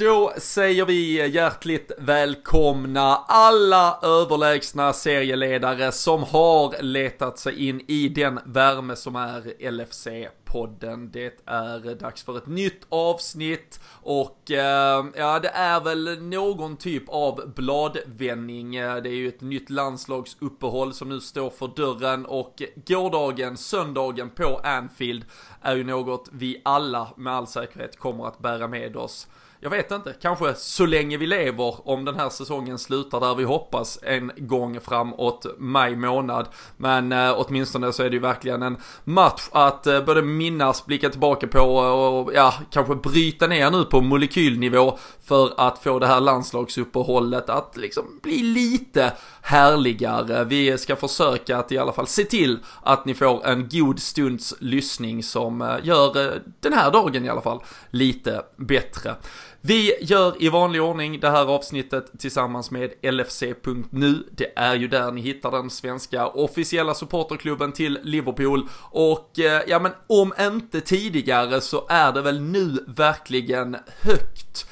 Då säger vi hjärtligt välkomna alla överlägsna serieledare som har letat sig in i den värme som är LFC-podden. Det är dags för ett nytt avsnitt och eh, ja, det är väl någon typ av bladvändning. Eh, det är ju ett nytt landslagsuppehåll som nu står för dörren och gårdagen, söndagen på Anfield är ju något vi alla med all säkerhet kommer att bära med oss jag vet inte, kanske så länge vi lever om den här säsongen slutar där vi hoppas en gång framåt maj månad. Men eh, åtminstone så är det ju verkligen en match att eh, både minnas, blicka tillbaka på och ja, kanske bryta ner nu på molekylnivå för att få det här landslagsuppehållet att liksom bli lite härligare. Vi ska försöka att i alla fall se till att ni får en god stunds lyssning som eh, gör eh, den här dagen i alla fall lite bättre. Vi gör i vanlig ordning det här avsnittet tillsammans med LFC.nu. Det är ju där ni hittar den svenska officiella supporterklubben till Liverpool. Och eh, ja men om inte tidigare så är det väl nu verkligen högt,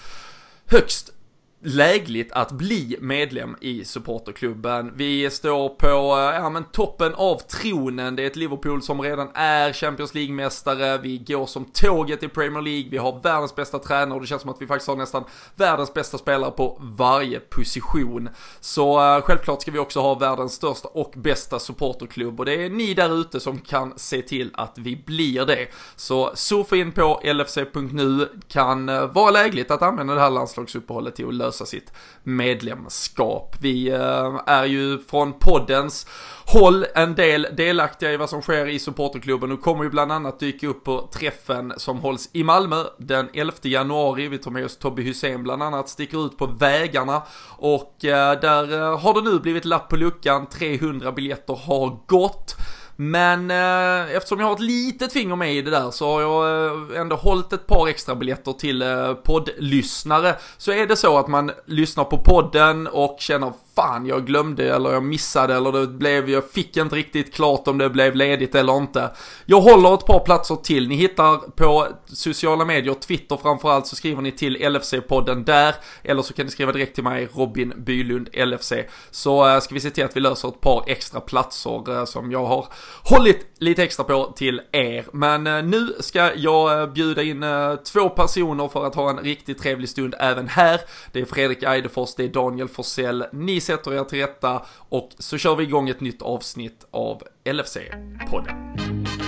högst lägligt att bli medlem i supporterklubben. Vi står på eh, ja, men toppen av tronen. Det är ett Liverpool som redan är Champions League-mästare. Vi går som tåget i Premier League. Vi har världens bästa tränare och det känns som att vi faktiskt har nästan världens bästa spelare på varje position. Så uh, självklart ska vi också ha världens största och bästa supporterklubb och det är ni där ute som kan se till att vi blir det. Så surfa in på lfc.nu kan uh, vara lägligt att använda det här landslagsuppehållet till att lösa sitt medlemskap. Vi eh, är ju från poddens håll en del delaktiga i vad som sker i supporterklubben och kommer ju bland annat dyka upp på träffen som hålls i Malmö den 11 januari. Vi tar med oss Tobbe Hussein bland annat, sticker ut på vägarna och eh, där eh, har det nu blivit lapp på luckan, 300 biljetter har gått. Men eh, eftersom jag har ett litet finger med i det där så har jag eh, ändå hållit ett par extra biljetter till eh, poddlyssnare. Så är det så att man lyssnar på podden och känner fan jag glömde eller jag missade eller det blev, jag fick inte riktigt klart om det blev ledigt eller inte. Jag håller ett par platser till. Ni hittar på sociala medier, Twitter framförallt så skriver ni till LFC-podden där. Eller så kan ni skriva direkt till mig, Robin Bylund LFC. Så eh, ska vi se till att vi löser ett par extra platser eh, som jag har hållit lite extra på till er. Men eh, nu ska jag bjuda in två personer för att ha en riktigt trevlig stund även här. Det är Fredrik Eidefors, det är Daniel Forsell. Ni sätter er till rätta och så kör vi igång ett nytt avsnitt av LFC-podden.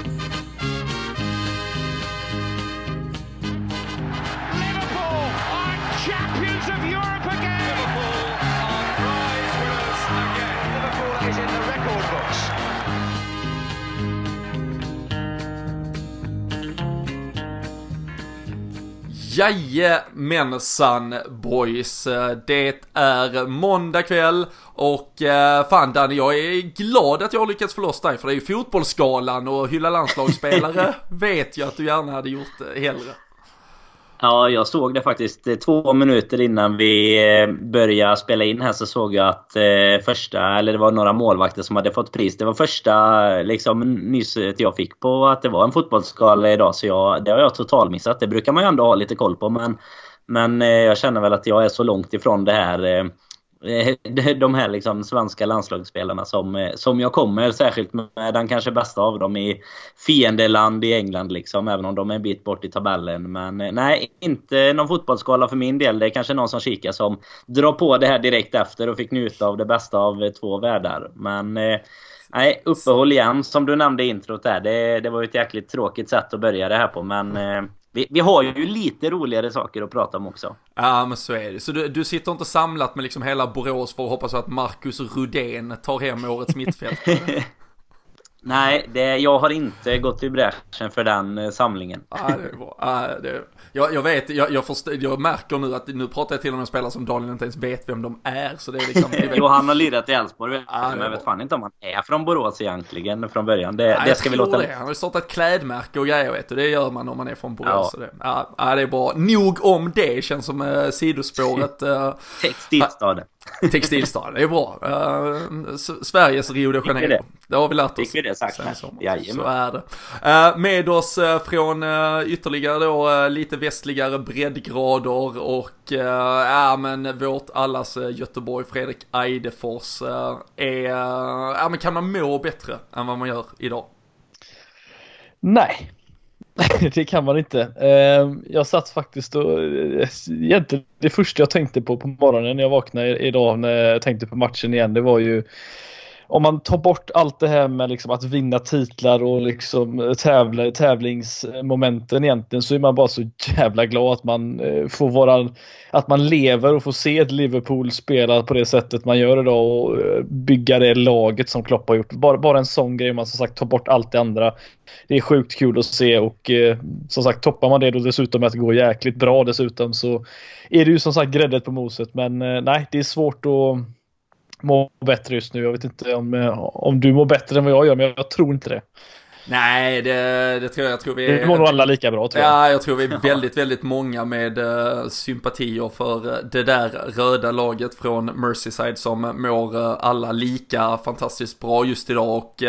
Jajamensan boys, det är måndag kväll och eh, fan Danny, jag är glad att jag har lyckats få loss dig för det är ju fotbollsskalan och hylla landslagsspelare vet jag att du gärna hade gjort hellre. Ja, jag såg det faktiskt två minuter innan vi eh, började spela in här så såg jag att eh, första, eller det var några målvakter som hade fått pris. Det var första liksom, nyset jag fick på att det var en fotbollsskala idag. Så jag, det har jag totalmissat. Det brukar man ju ändå ha lite koll på men, men eh, jag känner väl att jag är så långt ifrån det här Eh, Eh, de här liksom svenska landslagsspelarna som, eh, som jag kommer, särskilt med den kanske bästa av dem i fiendeland i England liksom, även om de är en bit bort i tabellen. Men eh, nej, inte någon fotbollsskala för min del. Det är kanske någon som kikar som drar på det här direkt efter och fick njuta av det bästa av två världar. Men nej, uppehåll igen som du nämnde i introt där. Det, det var ju ett jäkligt tråkigt sätt att börja det här på men vi, vi, har ju lite roligare saker att prata om också. Ja, men så är det. Så du, du sitter inte samlat med liksom hela Borås för att hoppas att Marcus Rudén tar hem årets mittfält? Nej, det, jag har inte gått i bräschen för den eh, samlingen. Ja, det är bra. Ja, det, jag, jag vet, jag, jag, förstår, jag märker nu att nu pratar jag till och med spelare som Daniel inte ens vet vem de är. Så det är liksom, jo, han har lirat i Elfsborg. Ja, men jag vet fan inte om han är från Borås egentligen från början. Det, ja, det ska vi låta... Det. Han har ju startat klädmärke och grejer vet du. Det gör man om man är från Borås. Ja. Det, ja, ja, det är bra. Nog om det, känns som uh, sidospåret. Uh, Textilstaden. Textilstaden, det är bra. Uh, Sveriges Rio de Janeiro. Det. det har vi lärt oss. Det sagt. Så är det. Uh, med oss uh, från uh, ytterligare då lite västligare breddgrader och ja men vårt allas Göteborg, Fredrik Eidefors är, ja men kan man må bättre än vad man gör idag? Nej, det kan man inte. Jag satt faktiskt och egentligen det första jag tänkte på på morgonen när jag vaknade idag när jag tänkte på matchen igen det var ju om man tar bort allt det här med liksom att vinna titlar och liksom eh, tävla, tävlingsmomenten egentligen så är man bara så jävla glad att man eh, får vara att man lever och får se ett Liverpool spela på det sättet man gör idag och eh, bygga det laget som Klopp har gjort. Bara, bara en sån grej, man som sagt tar bort allt det andra. Det är sjukt kul att se och eh, som sagt toppar man det då dessutom med att det går jäkligt bra dessutom så är det ju som sagt gräddet på moset men nej det är svårt att mår bättre just nu. Jag vet inte om, eh, om du mår bättre än vad jag gör, men jag tror inte det. Nej, det, det tror jag. jag tror vi det mår nog alla lika bra tror jag. Ja, jag tror vi är väldigt, väldigt många med uh, sympatier för uh, det där röda laget från Merseyside som mår uh, alla lika fantastiskt bra just idag och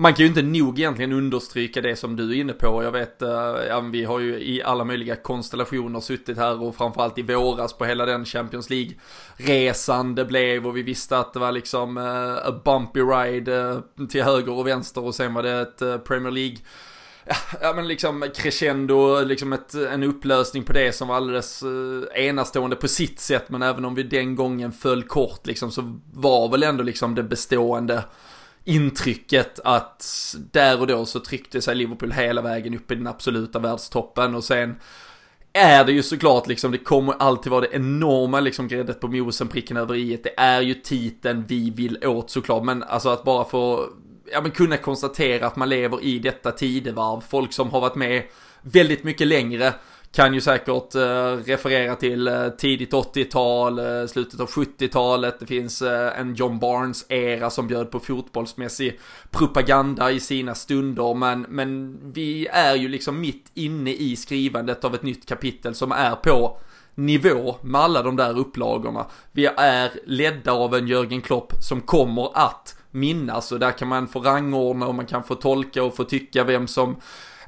man kan ju inte nog egentligen understryka det som du är inne på. Jag vet, eh, ja, vi har ju i alla möjliga konstellationer suttit här och framförallt i våras på hela den Champions League-resan det blev och vi visste att det var liksom uh, a bumpy ride uh, till höger och vänster och sen var det ett uh, Premier League ja men liksom crescendo, liksom ett, en upplösning på det som var alldeles enastående på sitt sätt men även om vi den gången föll kort liksom så var väl ändå liksom det bestående intrycket att där och då så tryckte sig Liverpool hela vägen upp i den absoluta världstoppen och sen är det ju såklart liksom, det kommer alltid vara det enorma liksom gräddet på mosen, pricken över i. Det är ju titeln vi vill åt såklart, men alltså att bara få, ja men kunna konstatera att man lever i detta tidevarv, folk som har varit med väldigt mycket längre kan ju säkert eh, referera till eh, tidigt 80-tal, eh, slutet av 70-talet. Det finns en John Barnes-era som bjöd på fotbollsmässig propaganda i sina stunder. Men, men vi är ju liksom mitt inne i skrivandet av ett nytt kapitel som är på nivå med alla de där upplagorna. Vi är ledda av en Jörgen Klopp som kommer att minnas och där kan man få rangordna och man kan få tolka och få tycka vem som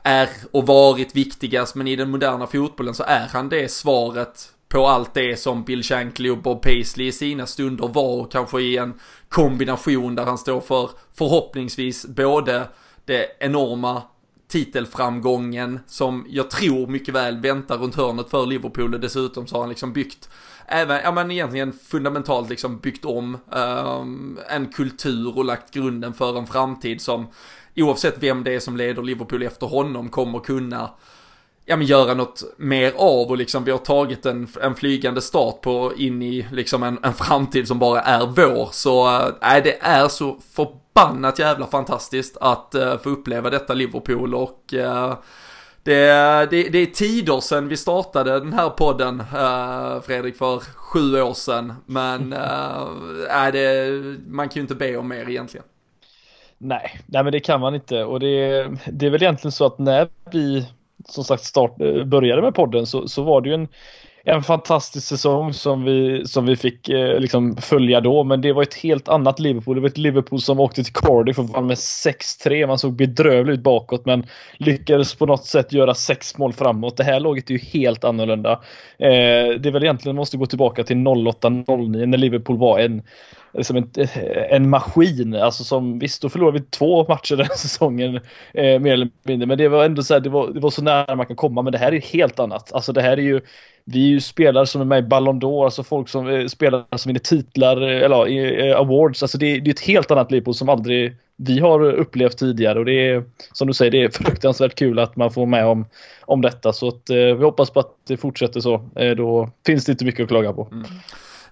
är och varit viktigast, men i den moderna fotbollen så är han det svaret på allt det som Bill Shankly och Bob Paisley i sina stunder var och kanske i en kombination där han står för förhoppningsvis både det enorma titelframgången som jag tror mycket väl väntar runt hörnet för Liverpool och dessutom så har han liksom byggt även, ja men egentligen fundamentalt liksom byggt om um, en kultur och lagt grunden för en framtid som oavsett vem det är som leder Liverpool efter honom kommer kunna ja, men göra något mer av och liksom vi har tagit en, en flygande start på in i liksom en, en framtid som bara är vår. Så äh, det är så förbannat jävla fantastiskt att äh, få uppleva detta Liverpool och äh, det, det, det, är tider sedan vi startade den här podden, uh, Fredrik, för sju år sedan. Men uh, det, man kan ju inte be om mer egentligen. Nej, nej men det kan man inte och det, det är väl egentligen så att när vi som sagt start, eh, började med podden så, så var det ju en, en fantastisk säsong som vi, som vi fick eh, liksom följa då. Men det var ett helt annat Liverpool. Det var ett Liverpool som åkte till Cardiff och vann med 6-3. Man såg bedrövlig ut bakåt men lyckades på något sätt göra sex mål framåt. Det här laget är ju helt annorlunda. Eh, det är väl egentligen måste gå tillbaka till 08-09 när Liverpool var en liksom en, eh, en maskin. Alltså som, visst, då förlorade vi två matcher den säsongen eh, mer eller mindre. Men det var ändå så här, det var, det var så nära man kan komma. Men det här är helt annat. Alltså det här är ju vi är ju spelare som är med i Ballon d'Or, alltså folk som eh, spelar som vinner titlar, eh, eller eh, eh, awards. Alltså det, det är ett helt annat Liverpool som aldrig vi har upplevt tidigare och det är som du säger, det är fruktansvärt kul att man får med om, om detta. Så att, eh, vi hoppas på att det fortsätter så. Eh, då finns det inte mycket att klaga på. Mm.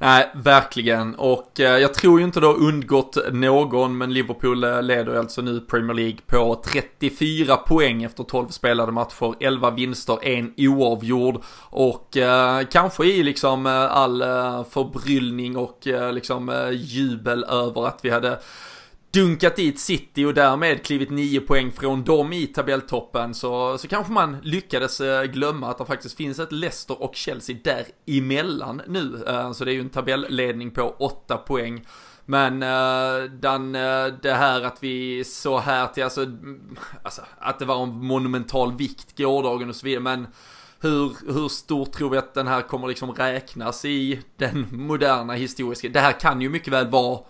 Nej, verkligen. Och eh, jag tror ju inte det har undgått någon, men Liverpool eh, leder alltså nu Premier League på 34 poäng efter 12 spelade matcher, 11 vinster, en oavgjord. Och eh, kanske i liksom eh, all förbryllning och liksom jubel över att vi hade dunkat dit City och därmed klivit nio poäng från dem i tabelltoppen så, så kanske man lyckades eh, glömma att det faktiskt finns ett Leicester och Chelsea däremellan nu. Eh, så det är ju en tabelledning på åtta poäng. Men eh, den, det här att vi så här till, alltså, mm, alltså att det var en monumental vikt gårdagen och så vidare, men hur, hur stort tror vi att den här kommer liksom räknas i den moderna historiska? Det här kan ju mycket väl vara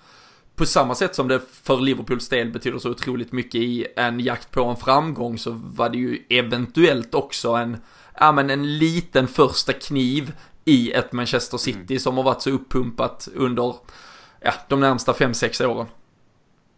på samma sätt som det för Liverpools del betyder så otroligt mycket i en jakt på en framgång så var det ju eventuellt också en, ja men en liten första kniv i ett Manchester City mm. som har varit så uppumpat under, ja, de närmsta 5-6 åren.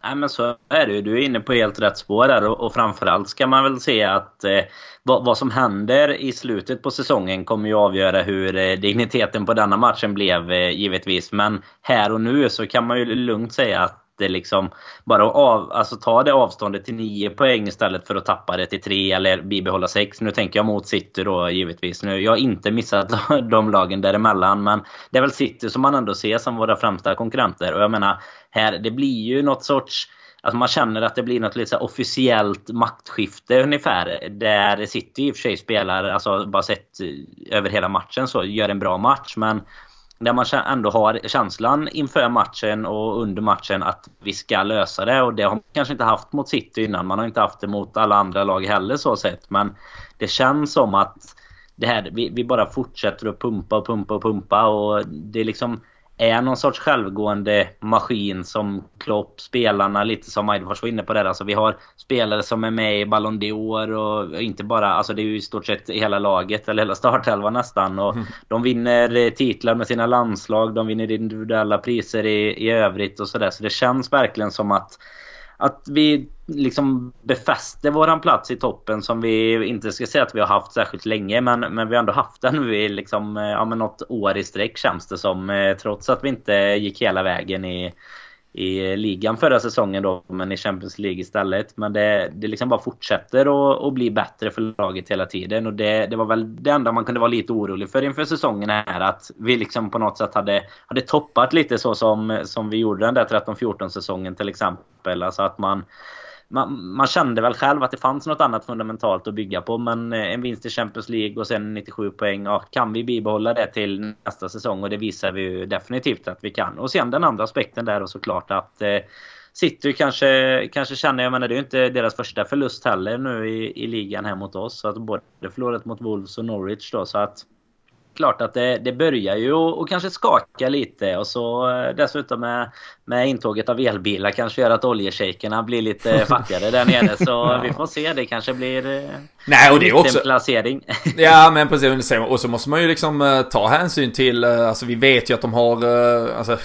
Nej men så är det ju. Du är inne på helt rätt spår där och, och framförallt ska man väl se att eh, vad, vad, som händer i slutet på säsongen kommer ju avgöra hur eh, digniteten på denna matchen blev eh, givetvis. Men här och nu så kan man ju lugnt säga att det liksom bara av, alltså ta det avståndet till 9 poäng istället för att tappa det till 3 eller bibehålla 6. Nu tänker jag mot City då givetvis. Nu, jag har inte missat de lagen däremellan men det är väl City som man ändå ser som våra främsta konkurrenter. Och jag menar, här, det blir ju något sorts Alltså man känner att det blir något lite officiellt maktskifte ungefär. Där City i och för sig spelar, alltså bara sett eh, över hela matchen så, gör en bra match. Men där man ändå har känslan inför matchen och under matchen att vi ska lösa det. Och det har man kanske inte haft mot City innan. Man har inte haft det mot alla andra lag heller så sett. Men det känns som att det här, vi, vi bara fortsätter att pumpa och pumpa och pumpa. Och det är liksom är någon sorts självgående maskin som Klopp, spelarna, lite som Eidefors var inne på där. Alltså vi har spelare som är med i Ballon d'Or och inte bara, alltså det är ju i stort sett hela laget, eller hela startelvan nästan. Och mm. De vinner titlar med sina landslag, de vinner individuella priser i, i övrigt och sådär. Så det känns verkligen som att att vi liksom befäster våran plats i toppen som vi inte ska säga att vi har haft särskilt länge men, men vi har ändå haft den nu i liksom, eh, ja, men något år i sträck känns det som. Eh, trots att vi inte gick hela vägen i, i ligan förra säsongen då, men i Champions League istället. Men det, det liksom bara fortsätter att, att bli bättre för laget hela tiden. Och det, det var väl det enda man kunde vara lite orolig för inför säsongen här. Att vi liksom på något sätt hade, hade toppat lite så som, som vi gjorde den där 13-14 säsongen till exempel. Alltså att man man, man, kände väl själv att det fanns något annat fundamentalt att bygga på. Men eh, en vinst i Champions League och sen 97 poäng. Ja, kan vi bibehålla det till nästa säsong? Och det visar vi ju definitivt att vi kan. Och sen den andra aspekten där och såklart att eh, City kanske, kanske känner, jag menar det är ju inte deras första förlust heller nu i, i ligan här mot oss. Så att både förlorat mot Wolves och Norwich då. Så att klart att det, det börjar ju och kanske skaka lite och så eh, dessutom med, med intåget av elbilar kanske gör att oljeshejkerna blir lite fattigare där nere. Så ja. vi får se. Det kanske blir eh, Nej, och det är också... en placering. ja, men precis. Och så måste man ju liksom uh, ta hänsyn till, uh, alltså vi vet ju att de har alltså,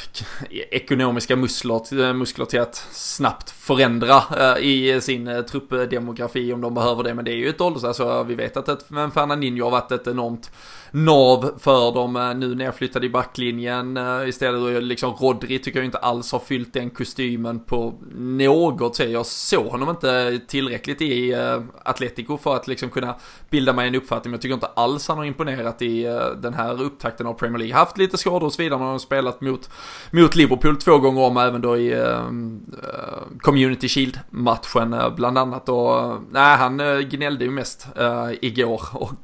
ekonomiska muskler, muskler till att snabbt förändra i sin truppdemografi om de behöver det. Men det är ju ett ålders, alltså vi vet att ett, Fernandinho har varit ett enormt nav för dem nu nedflyttade i backlinjen istället. Liksom Rodri tycker jag inte alls har fyllt den kostymen på något sätt. Jag såg honom inte tillräckligt i Atletico för att liksom kunna bilda mig en uppfattning. Men jag tycker inte alls han har imponerat i uh, den här upptakten av Premier League. Haft lite skador och så vidare, men han har spelat mot, mot Liverpool två gånger om, även då i uh, Community Shield-matchen uh, bland annat. Och nej, han gnällde ju mest igår och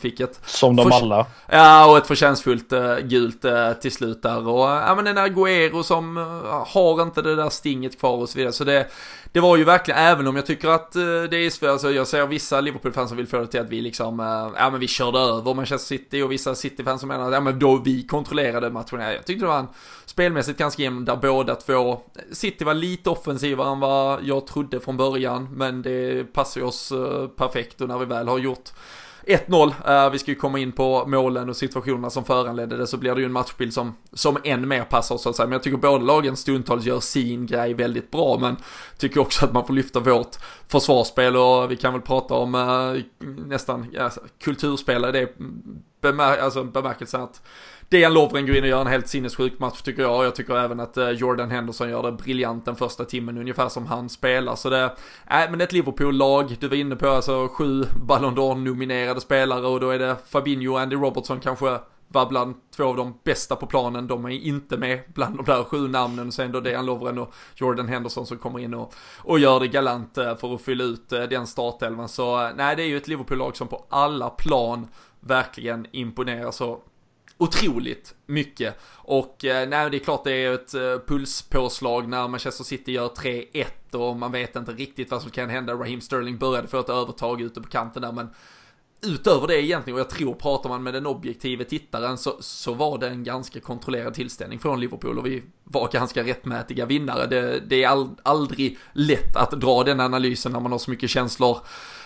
fick ett... Som de alla. Ja, och ett förtjänstfullt gult till slut där. Och ja, men den där Guero som Eh, har inte det där stinget kvar och så vidare. Så det, det var ju verkligen, även om jag tycker att eh, det är svårt, alltså jag ser vissa Liverpool-fans som vill få det till att vi liksom, eh, ja men vi körde över Manchester City och vissa City-fans som menar att ja men då vi kontrollerade matchen. Jag tyckte det var en spelmässigt ganska jämn där båda två, City var lite offensivare än vad jag trodde från början, men det passar ju oss perfekt och när vi väl har gjort 1-0, eh, vi ska ju komma in på målen och situationerna som föranledde det så blir det ju en matchbild som, som än mer passar så att säga. Men jag tycker båda lagen stundtals gör sin grej väldigt bra men tycker också att man får lyfta vårt försvarsspel och vi kan väl prata om eh, nästan ja, alltså, kulturspelare, det bemär alltså, bemärkelsen att Dejan Lovren går in och gör en helt sinnessjuk match tycker jag. Jag tycker även att eh, Jordan Henderson gör det briljant den första timmen ungefär som han spelar. Så det, nej äh, men ett Liverpool-lag, du var inne på alltså sju Ballon d'Or nominerade spelare och då är det Fabinho och Andy Robertson kanske var bland två av de bästa på planen. De är inte med bland de där sju namnen. Och sen då Dejan Lovren och Jordan Henderson som kommer in och, och gör det galant eh, för att fylla ut eh, den startelvan. Så nej, det är ju ett Liverpool-lag som på alla plan verkligen imponerar så otroligt mycket. Och eh, nej, det är klart det är ett eh, pulspåslag när Manchester City gör 3-1 och man vet inte riktigt vad som kan hända. Raheem Sterling började få ett övertag ute på kanten där men utöver det egentligen, och jag tror pratar man med den objektive tittaren så, så var det en ganska kontrollerad tillställning från Liverpool och vi var ganska rättmätiga vinnare. Det, det är all, aldrig lätt att dra den analysen när man har så mycket känslor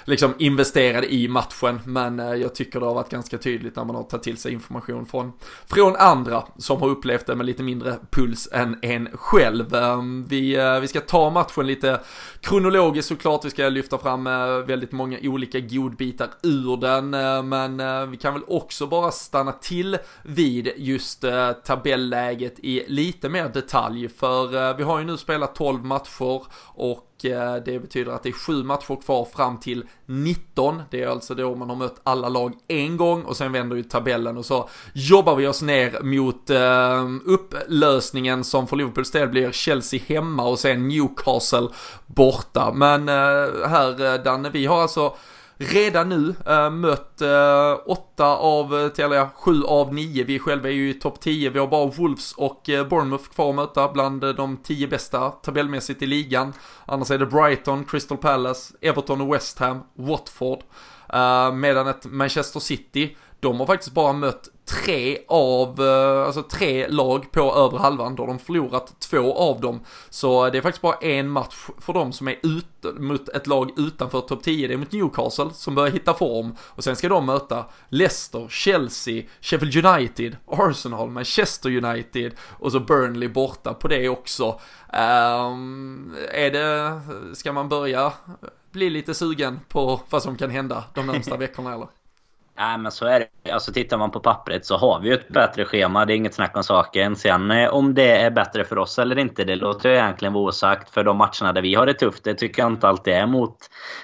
liksom investerade i matchen. Men eh, jag tycker det har varit ganska tydligt när man har tagit till sig information från, från andra som har upplevt det med lite mindre puls än en själv. Ehm, vi, eh, vi ska ta matchen lite kronologiskt såklart. Vi ska lyfta fram eh, väldigt många olika godbitar ur den. Men vi kan väl också bara stanna till vid just tabelläget i lite mer detalj. För vi har ju nu spelat 12 matcher och Eh, det betyder att det är sju matcher kvar fram till 19. Det är alltså då man har mött alla lag en gång och sen vänder ju tabellen och så jobbar vi oss ner mot eh, upplösningen som för Liverpools del blir Chelsea hemma och sen Newcastle borta. Men eh, här Danne, vi har alltså redan nu äh, mött äh, åtta av, eh, eller ja, sju av nio. Vi själva är ju i topp 10. Vi har bara Wolves och äh, Bournemouth kvar att möta bland de tio bästa tabellmässigt i ligan. Annars är det Brighton, Crystal Palace, Everton och West Ham, Watford. medan ett Manchester City, de har faktiskt bara mött tre av, eh, alltså tre lag på övre halvan, då har de förlorat två av dem. Så det är faktiskt bara en match för dem som är ute mot ett lag utanför topp 10, det är mot Newcastle som börjar hitta form. Och sen ska de möta Leicester, Chelsea, Sheffield United, Arsenal, Manchester United och så Burnley borta på det också. Um, är det, ska man börja bli lite sugen på vad som kan hända de närmsta veckorna eller? Nej men så är det. Alltså tittar man på pappret så har vi ju ett bättre schema. Det är inget snack om saken. Sen eh, om det är bättre för oss eller inte, det låter jag egentligen vara osagt. För de matcherna där vi har det tufft, det tycker jag inte alltid är mot,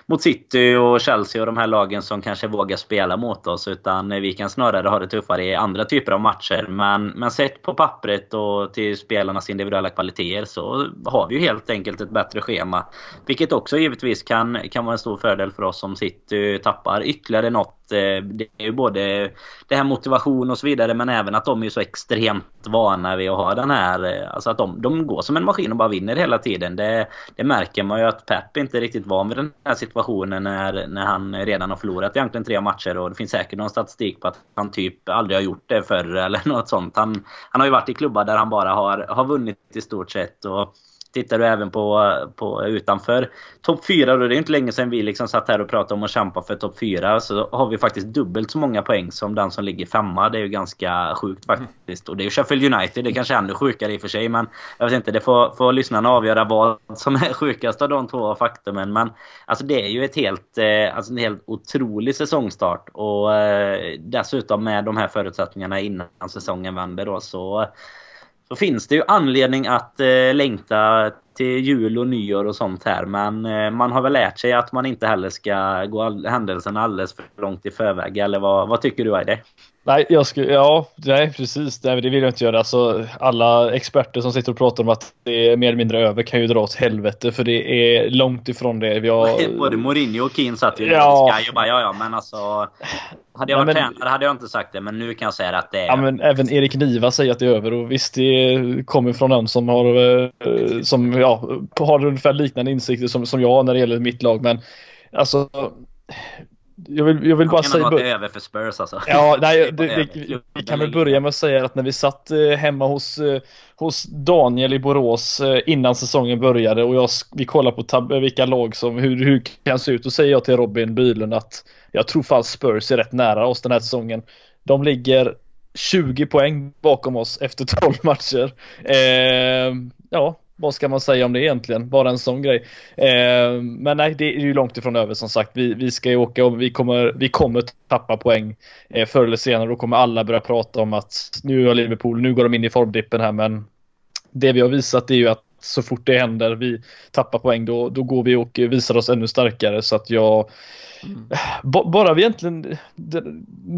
mot City och Chelsea och de här lagen som kanske vågar spela mot oss. Utan eh, vi kan snarare ha det tuffare i andra typer av matcher. Men, men sett på pappret och till spelarnas individuella kvaliteter så har vi ju helt enkelt ett bättre schema. Vilket också givetvis kan, kan vara en stor fördel för oss om City tappar ytterligare något eh, det är ju både det här motivation och så vidare men även att de är så extremt vana vid att ha den här... Eh, alltså att de, de går som en maskin och bara vinner hela tiden. Det, det märker man ju att Pep inte är riktigt van vid den här situationen när, när han redan har förlorat egentligen tre matcher och det finns säkert någon statistik på att han typ aldrig har gjort det förr eller något sånt. Han, han har ju varit i klubbar där han bara har, har vunnit i stort sett. och Tittar du även på, på utanför topp 4, då det är inte länge sedan vi liksom satt här och pratade om att kämpa för topp 4. Så har vi faktiskt dubbelt så många poäng som den som ligger femma. Det är ju ganska sjukt faktiskt. Och det är ju Sheffield United, det är kanske är ännu sjukare i och för sig. Men jag vet inte, det får, får lyssnarna avgöra vad som är sjukast av de två faktumen. Men alltså det är ju ett helt, eh, alltså en helt otrolig säsongstart. Och eh, dessutom med de här förutsättningarna innan säsongen vänder då så så finns det ju anledning att eh, längta till jul och nyår och sånt här. Men eh, man har väl lärt sig att man inte heller ska gå all, händelserna alldeles för långt i förväg. Eller vad, vad tycker du Eide? Nej, jag skulle, ja, nej precis. Nej, det vill jag inte göra. Alltså, alla experter som sitter och pratar om att det är mer eller mindre över kan ju dra åt helvete för det är långt ifrån det. Vi har... Både Mourinho och Keane satt ju ja. Sky och bara ja, ja, men alltså. Hade jag varit men... tränare hade jag inte sagt det, men nu kan jag säga att det är... Ja, men även Erik Niva säger att det är över och visst, det kommer från någon som har, eh, som, ja, har ungefär liknande insikter som, som jag när det gäller mitt lag, men alltså jag vill, jag vill bara säga... Det över för Spurs alltså. Ja, nej, det, det, vi kan väl börja med att säga att när vi satt eh, hemma hos, eh, hos Daniel i Borås eh, innan säsongen började och jag, vi kollade på tab- vilka lag som, hur, hur kan se ut. Då säger jag till Robin Bylund att jag tror fan Spurs är rätt nära oss den här säsongen. De ligger 20 poäng bakom oss efter 12 matcher. Eh, ja, vad ska man säga om det egentligen? Bara en sån grej. Eh, men nej, det är ju långt ifrån över som sagt. Vi, vi ska ju åka och vi kommer, vi kommer tappa poäng eh, förr eller senare. Då kommer alla börja prata om att nu har Liverpool, nu går de in i formdippen här men det vi har visat är ju att så fort det händer, vi tappar poäng, då, då går vi och visar oss ännu starkare. Så att jag, mm. bara vi egentligen, det,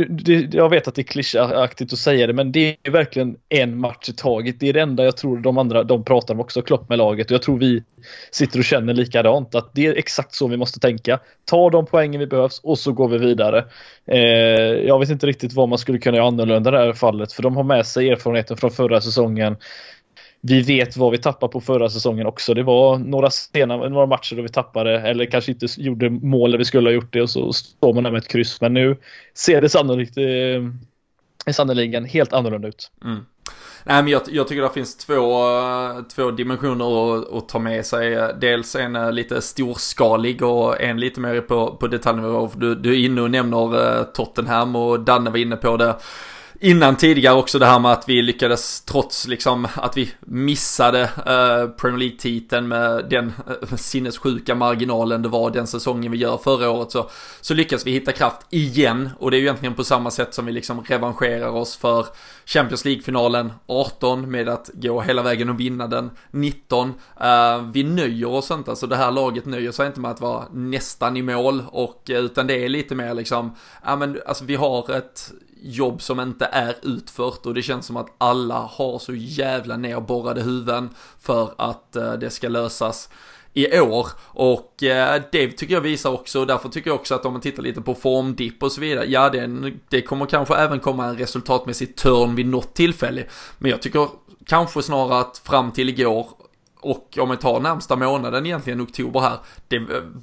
det, jag vet att det är klyschaktigt att säga det, men det är verkligen en match i taget. Det är det enda jag tror de andra, de pratar om också, Klopp med laget. Och jag tror vi sitter och känner likadant, att det är exakt så vi måste tänka. Ta de poängen vi behövs och så går vi vidare. Eh, jag vet inte riktigt vad man skulle kunna göra annorlunda i det här fallet, för de har med sig erfarenheten från förra säsongen vi vet vad vi tappade på förra säsongen också. Det var några, sena, några matcher då vi tappade eller kanske inte gjorde mål där vi skulle ha gjort det och så står man där med ett kryss. Men nu ser det sannolikt eh, sannoliken helt annorlunda ut. Mm. Nej men jag, jag tycker det finns två, eh, två dimensioner att, att, ta med sig. Dels en eh, lite storskalig och en lite mer på, på detaljnivå. Du, du är inne och nämner eh, Tottenham och Danne var inne på det innan tidigare också det här med att vi lyckades trots liksom att vi missade eh, Premier League-titeln med den eh, sinnessjuka marginalen det var den säsongen vi gör förra året så, så lyckas vi hitta kraft igen och det är ju egentligen på samma sätt som vi liksom revanscherar oss för Champions League-finalen 18 med att gå hela vägen och vinna den 19. Eh, vi nöjer oss inte, alltså det här laget nöjer sig inte med att vara nästan i mål och eh, utan det är lite mer liksom, ja men alltså vi har ett jobb som inte är utfört. Och det känns som att alla har så jävla nerborrade huvuden för att eh, det ska lösas i år. Och eh, det tycker jag visar också. Och därför tycker jag också att om man tittar lite på formdipp och så vidare, ja det, det kommer kanske även komma en resultatmässig törn vid något tillfälle. Men jag tycker kanske snarare att fram till igår och om vi tar närmsta månaden egentligen oktober här, det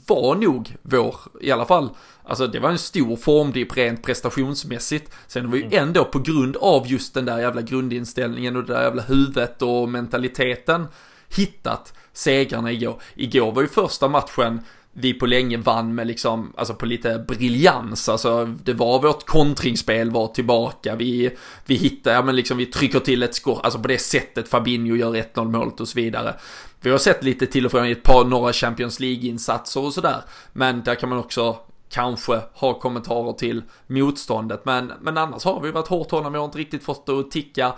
var nog vår, i alla fall, alltså det var en stor formdipp rent prestationsmässigt. Sen var ju mm. ändå på grund av just den där jävla grundinställningen och det där jävla huvudet och mentaliteten hittat segrarna igår. Igår var ju första matchen vi på länge vann med liksom, alltså på lite briljans, alltså det var vårt kontringsspel var tillbaka, vi, vi hittar, ja men liksom vi trycker till ett skott, alltså på det sättet Fabinho gör 1-0 målet och så vidare. Vi har sett lite till och från i ett par några Champions League-insatser och sådär, men där kan man också kanske ha kommentarer till motståndet, men, men annars har vi varit hårt hållna, vi har inte riktigt fått det att ticka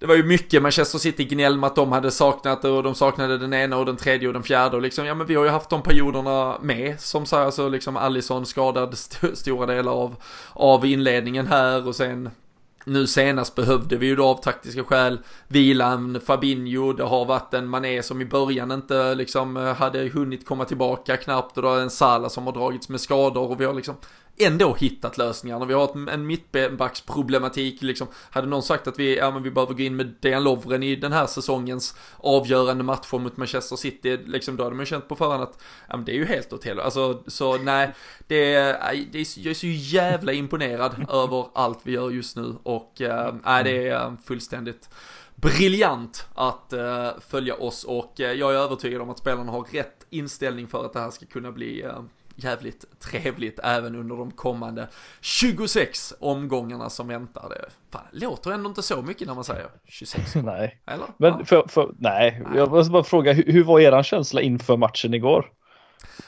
det var ju mycket Manchester City-gnäll med att de hade saknat och de saknade den ena och den tredje och den fjärde och liksom, ja men vi har ju haft de perioderna med, som så alltså liksom Allison skadad st stora delar av, av inledningen här och sen nu senast behövde vi ju då av taktiska skäl vila en Fabinho, det har varit en Mané som i början inte liksom hade hunnit komma tillbaka knappt och då är en Salah som har dragits med skador och vi har liksom ändå hittat lösningar. Vi har en mittbacksproblematik liksom. Hade någon sagt att vi, ja men vi behöver gå in med Dejan Lovren i den här säsongens avgörande matcher mot Manchester City, liksom då hade man känt på förhand att, ja men det är ju helt åt helvete. Alltså, så nej, det är, det är, jag är så jävla imponerad över allt vi gör just nu och, äh, det är fullständigt briljant att uh, följa oss och uh, jag är övertygad om att spelarna har rätt inställning för att det här ska kunna bli uh, jävligt trevligt även under de kommande 26 omgångarna som väntar. Det fan, låter ändå inte så mycket när man säger 26. nej. Eller? Men för, för, nej. nej, jag måste bara fråga, hur, hur var eran känsla inför matchen igår?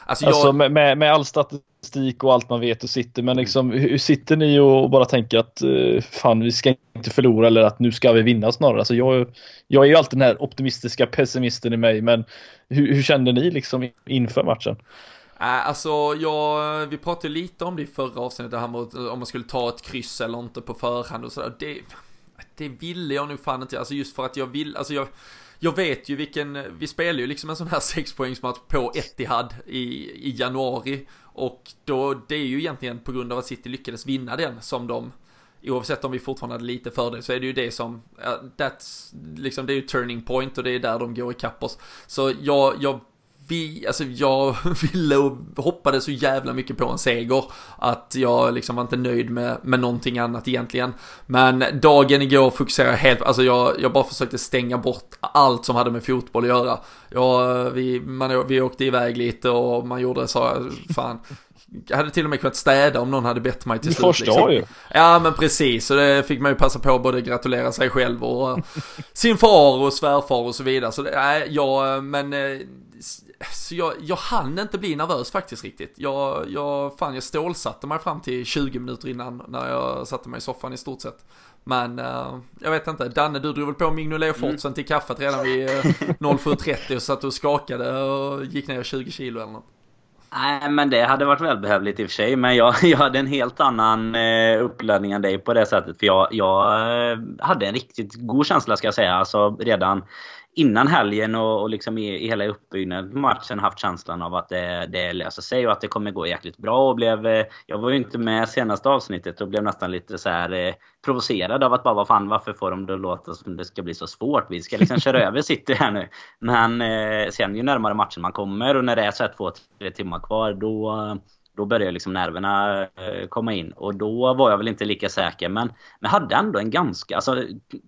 Alltså, jag... alltså med, med, med, all statistik och allt man vet och sitter, men liksom hur sitter ni och bara tänker att uh, fan vi ska inte förlora eller att nu ska vi vinna snarare? Alltså jag, jag är ju alltid den här optimistiska pessimisten i mig, men hur, hur kände ni liksom inför matchen? Äh, alltså, jag, vi pratade lite om det i förra avsnittet, här med om man skulle ta ett kryss eller inte på förhand och sådär. Det, det ville jag nog fan inte, alltså just för att jag vill, alltså jag, jag vet ju vilken, vi spelar ju liksom en sån här sexpoängsmatch på Etihad i, i januari. Och då, det är ju egentligen på grund av att City lyckades vinna den som de, oavsett om vi fortfarande hade lite fördel så är det ju det som, uh, that's, liksom det är ju turning point och det är där de går ikapp oss. Så jag, jag vi, alltså jag ville och hoppade så jävla mycket på en seger att jag liksom var inte nöjd med, med någonting annat egentligen. Men dagen igår fokuserade jag helt, alltså jag, jag bara försökte stänga bort allt som hade med fotboll att göra. Ja, vi, man, vi åkte iväg lite och man gjorde så, fan, jag hade till och med kunnat städa om någon hade bett mig till slut. Du förstår liksom. ju. Ja men precis, så det fick man ju passa på att både gratulera sig själv och sin far och svärfar och så vidare. Så det, nej, ja, men eh, så jag, jag hann inte bli nervös faktiskt riktigt. Jag, jag, fan jag stålsatte mig fram till 20 minuter innan när jag satte mig i soffan i stort sett. Men uh, jag vet inte, Danne du drog väl på Mignolet-shortsen mm. till kaffet redan vid uh, 07.30 och satt och skakade och gick ner 20 kilo eller något. Nej, men det hade varit välbehövligt i och för sig. Men jag, jag hade en helt annan eh, uppladdning än dig på det sättet. För jag, jag eh, hade en riktigt god känsla ska jag säga. Alltså redan innan helgen och, och liksom i, i hela uppbyggnaden på matchen haft känslan av att det, det löser sig och att det kommer gå jäkligt bra. Och blev, eh, jag var ju inte med senaste avsnittet och blev nästan lite så här eh, provocerad av att bara vad fan varför får de det att låta som det ska bli så svårt? Vi ska liksom köra över City här nu. Men eh, sen ju närmare matchen man kommer och när det är så här två, tre timmar kvar då då började liksom nerverna eh, komma in. Och då var jag väl inte lika säker men, men hade ändå en ganska, alltså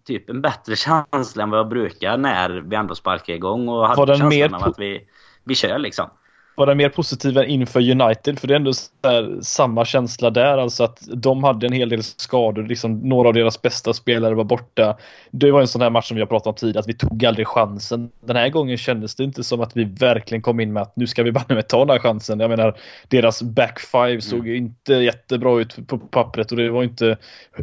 typ en bättre känsla än vad jag brukar när vi ändå sparkar igång och hade känslan mer... av att vi, vi kör liksom var den mer positiv än inför United? För det är ändå här, samma känsla där, alltså att de hade en hel del skador, liksom några av deras bästa spelare var borta. Det var en sån här match som vi har pratat om tidigare, att vi tog aldrig chansen. Den här gången kändes det inte som att vi verkligen kom in med att nu ska vi bara ta den här chansen. Jag menar, deras back five såg mm. inte jättebra ut på pappret och det var inte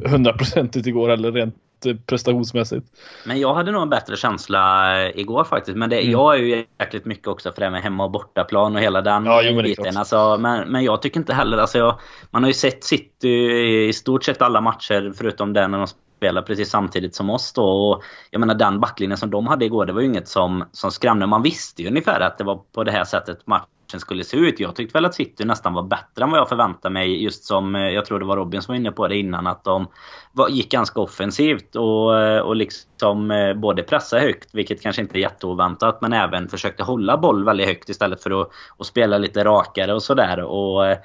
hundraprocentigt igår heller rent Eh, prestationsmässigt. Men jag hade nog en bättre känsla eh, igår faktiskt. Men det, mm. jag är ju jäkligt mycket också för det med hemma och bortaplan och hela den ja, jo, biten. Alltså, men, men jag tycker inte heller... Alltså jag, man har ju sett City i stort sett alla matcher förutom den när de spelar precis samtidigt som oss då. Och jag menar den backlinjen som de hade igår, det var ju inget som, som skrämde. Man visste ju ungefär att det var på det här sättet matchen skulle se ut. Jag tyckte väl att City nästan var bättre än vad jag förväntade mig. Just som, eh, jag tror det var Robin som var inne på det innan, att de var, gick ganska offensivt och, eh, och liksom eh, både pressade högt, vilket kanske inte är jätteoväntat, men även försökte hålla boll väldigt högt istället för att, att spela lite rakare och sådär. Och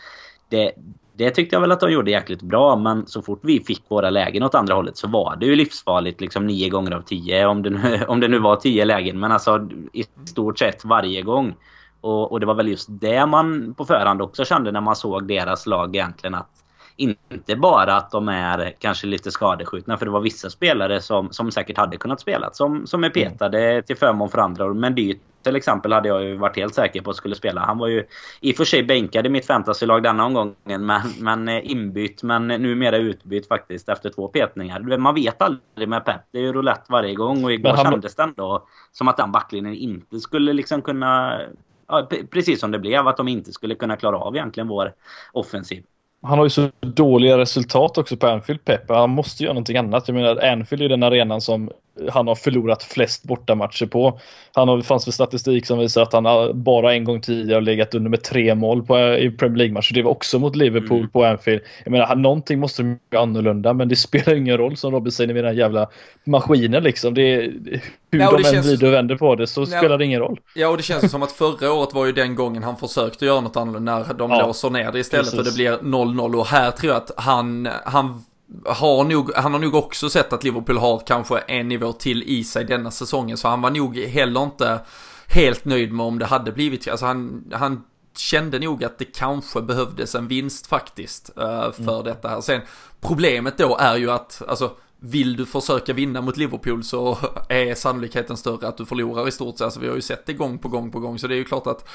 det, det tyckte jag väl att de gjorde jäkligt bra, men så fort vi fick våra lägen åt andra hållet så var det ju livsfarligt liksom nio gånger av tio. Om det nu, om det nu var tio lägen, men alltså i stort sett varje gång. Och, och, det var väl just det man på förhand också kände när man såg deras lag egentligen. Att inte bara att de är kanske lite skadeskjutna, för det var vissa spelare som, som säkert hade kunnat spela. Som, som är petade mm. till förmån för andra. Men Dyrt till exempel hade jag ju varit helt säker på att skulle spela. Han var ju i och för sig bänkad i mitt fantasylag denna omgången. Men, men eh, inbytt, men numera utbytt faktiskt efter två petningar. Man vet aldrig med Pep. Det är ju roulette varje gång. Och igår han... kändes det ändå som att den backlinjen inte skulle liksom kunna ja, precis som det blev, att de inte skulle kunna klara av egentligen vår offensiv. Han har ju så dåliga resultat också på Anfield, Pep. Han måste göra någonting annat. Jag menar, Anfield är den arenan som han har förlorat flest bortamatcher på. Han har, fanns för statistik som visar att han bara en gång tidigare har legat under med tre mål på, i Premier League-matcher. Det var också mot Liverpool mm. på Anfield. Jag menar, någonting måste bli annorlunda, men det spelar ingen roll som Robin säger med den jävla maskinen liksom. Det är, hur ja, de än vrider och vänder på det så ja, spelar det ingen roll. Ja, och det känns som att förra året var ju den gången han försökte göra något annorlunda när de ja, låser ner det istället precis. och det blir 0-0 och här tror jag att han, han har nog, han har nog också sett att Liverpool har kanske en nivå till i sig denna säsongen. Så han var nog heller inte helt nöjd med om det hade blivit, alltså han, han kände nog att det kanske behövdes en vinst faktiskt uh, för mm. detta här. Sen problemet då är ju att, alltså vill du försöka vinna mot Liverpool så är sannolikheten större att du förlorar i stort sett. Alltså vi har ju sett det gång på gång på gång så det är ju klart att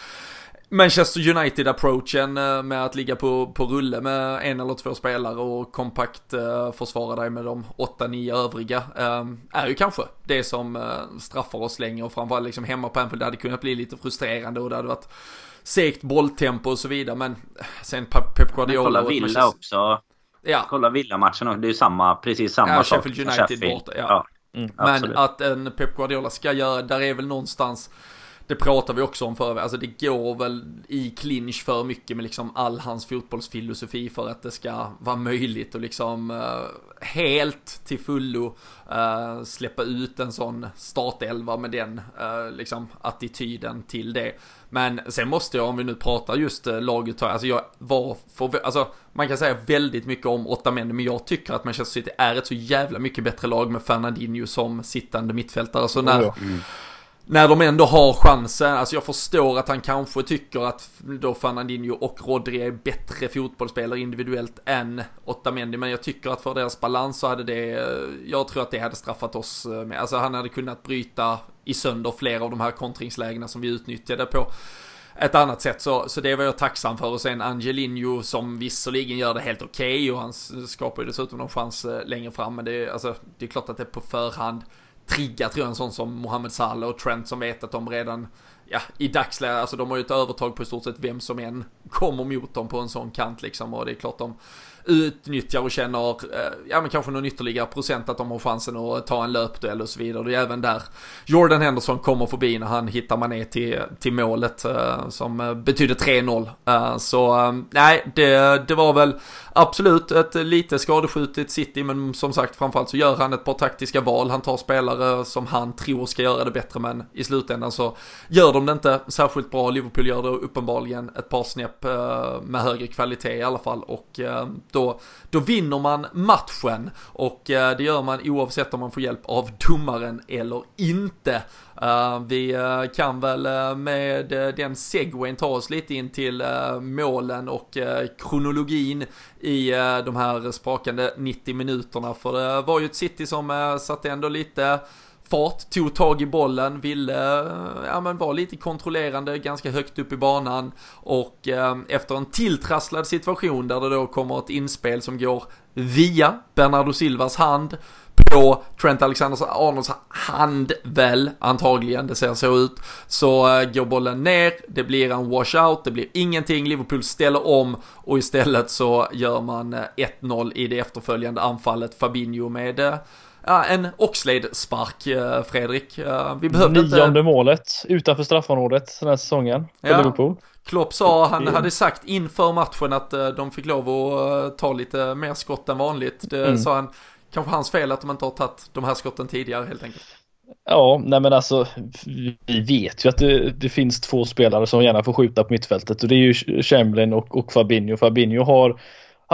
Manchester United-approachen eh, med att ligga på, på rulle med en eller två spelare och kompakt uh, försvara dig med de 8-9 övriga uh, är ju kanske det som straffar oss länge och framförallt liksom hemma på Anfield det hade kunnat bli lite frustrerande och det hade varit segt bolltempo och så vidare men sen Pep Guardiola men kolla Villa Manchester... också. Ja. Kolla Villa-matchen det är ju samma, precis samma ja, sak. Sheffield United Sheffield. borta, ja. ja. Mm, men att en Pep Guardiola ska göra, där är väl någonstans det pratar vi också om förr, alltså det går väl i clinch för mycket med liksom all hans fotbollsfilosofi för att det ska vara möjligt att liksom uh, helt till fullo uh, släppa ut en sån startelva med den uh, liksom attityden till det. Men sen måste jag, om vi nu pratar just laguttag, alltså jag var för, alltså man kan säga väldigt mycket om åtta män, men jag tycker att Manchester City är ett så jävla mycket bättre lag med Fernandinho som sittande mittfältare. Så när, oh, mm när de ändå har chansen, alltså jag förstår att han kanske tycker att då Fernandinho och Rodri är bättre fotbollsspelare individuellt än Otamendi, men jag tycker att för deras balans så hade det, jag tror att det hade straffat oss eh, med, alltså han hade kunnat bryta i sönder flera av de här kontringslägena som vi utnyttjade på ett annat sätt. Så, så det var jag tacksam för. Och sen Angelinho som visserligen gör det helt okej okay, och han skapar ju dessutom någon chans eh, längre fram. Men det är, alltså, det är klart att det på förhand trigga tror jag en sån som Mohamed Salah och Trent som vet att de redan ja, i dagsläget, alltså de har ju ett övertag på i stort sett vem som än kommer mot dem på en sån kant liksom och det är klart de utnyttjar och känner, eh, ja men kanske någon ytterligare procent att de har chansen att ta en löpduell och så vidare. Det är även där Jordan Henderson kommer förbi när han hittar mané till, till målet eh, som eh, betyder 3-0. Så nej, det, det var väl absolut ett lite skadeskjutet City men som sagt framförallt så gör han ett par taktiska val. Han tar spelare som han tror ska göra det bättre men i slutändan så gör de det inte särskilt bra. Liverpool gör det uppenbarligen ett par snäpp med högre kvalitet i alla fall och då, då vinner man matchen och eh, det gör man oavsett om man får hjälp av domaren eller inte. Eh, vi eh, kan väl med den segwayn ta oss lite in till målen och kronologin i de här sprakande 90 minuterna. För det var ju ett City som satte ändå lite fart, tog tag i bollen, ville ja, men vara lite kontrollerande, ganska högt upp i banan. Och eh, efter en tilltrasslad situation där det då kommer ett inspel som går via Bernardo Silvas hand på Trent Alexander-Arnolds hand väl, antagligen, det ser så ut, så äh, går bollen ner, det blir en washout, det blir ingenting, Liverpool ställer om och istället så gör man eh, 1-0 i det efterföljande anfallet, Fabinho med äh, Ja, en Oxlade-spark, eh, Fredrik. Vi behövde Nionde inte... målet utanför straffområdet den här säsongen för ja. Liverpool. Klopp sa, han hade sagt inför matchen att eh, de fick lov att eh, ta lite mer skott än vanligt. Det mm. sa han, kanske hans fel att de inte har tagit de här skotten tidigare helt enkelt. Ja, nej men alltså vi vet ju att det, det, finns två spelare som gärna får skjuta på mittfältet och det är ju Chamberlain och, och Fabinho. Fabinho har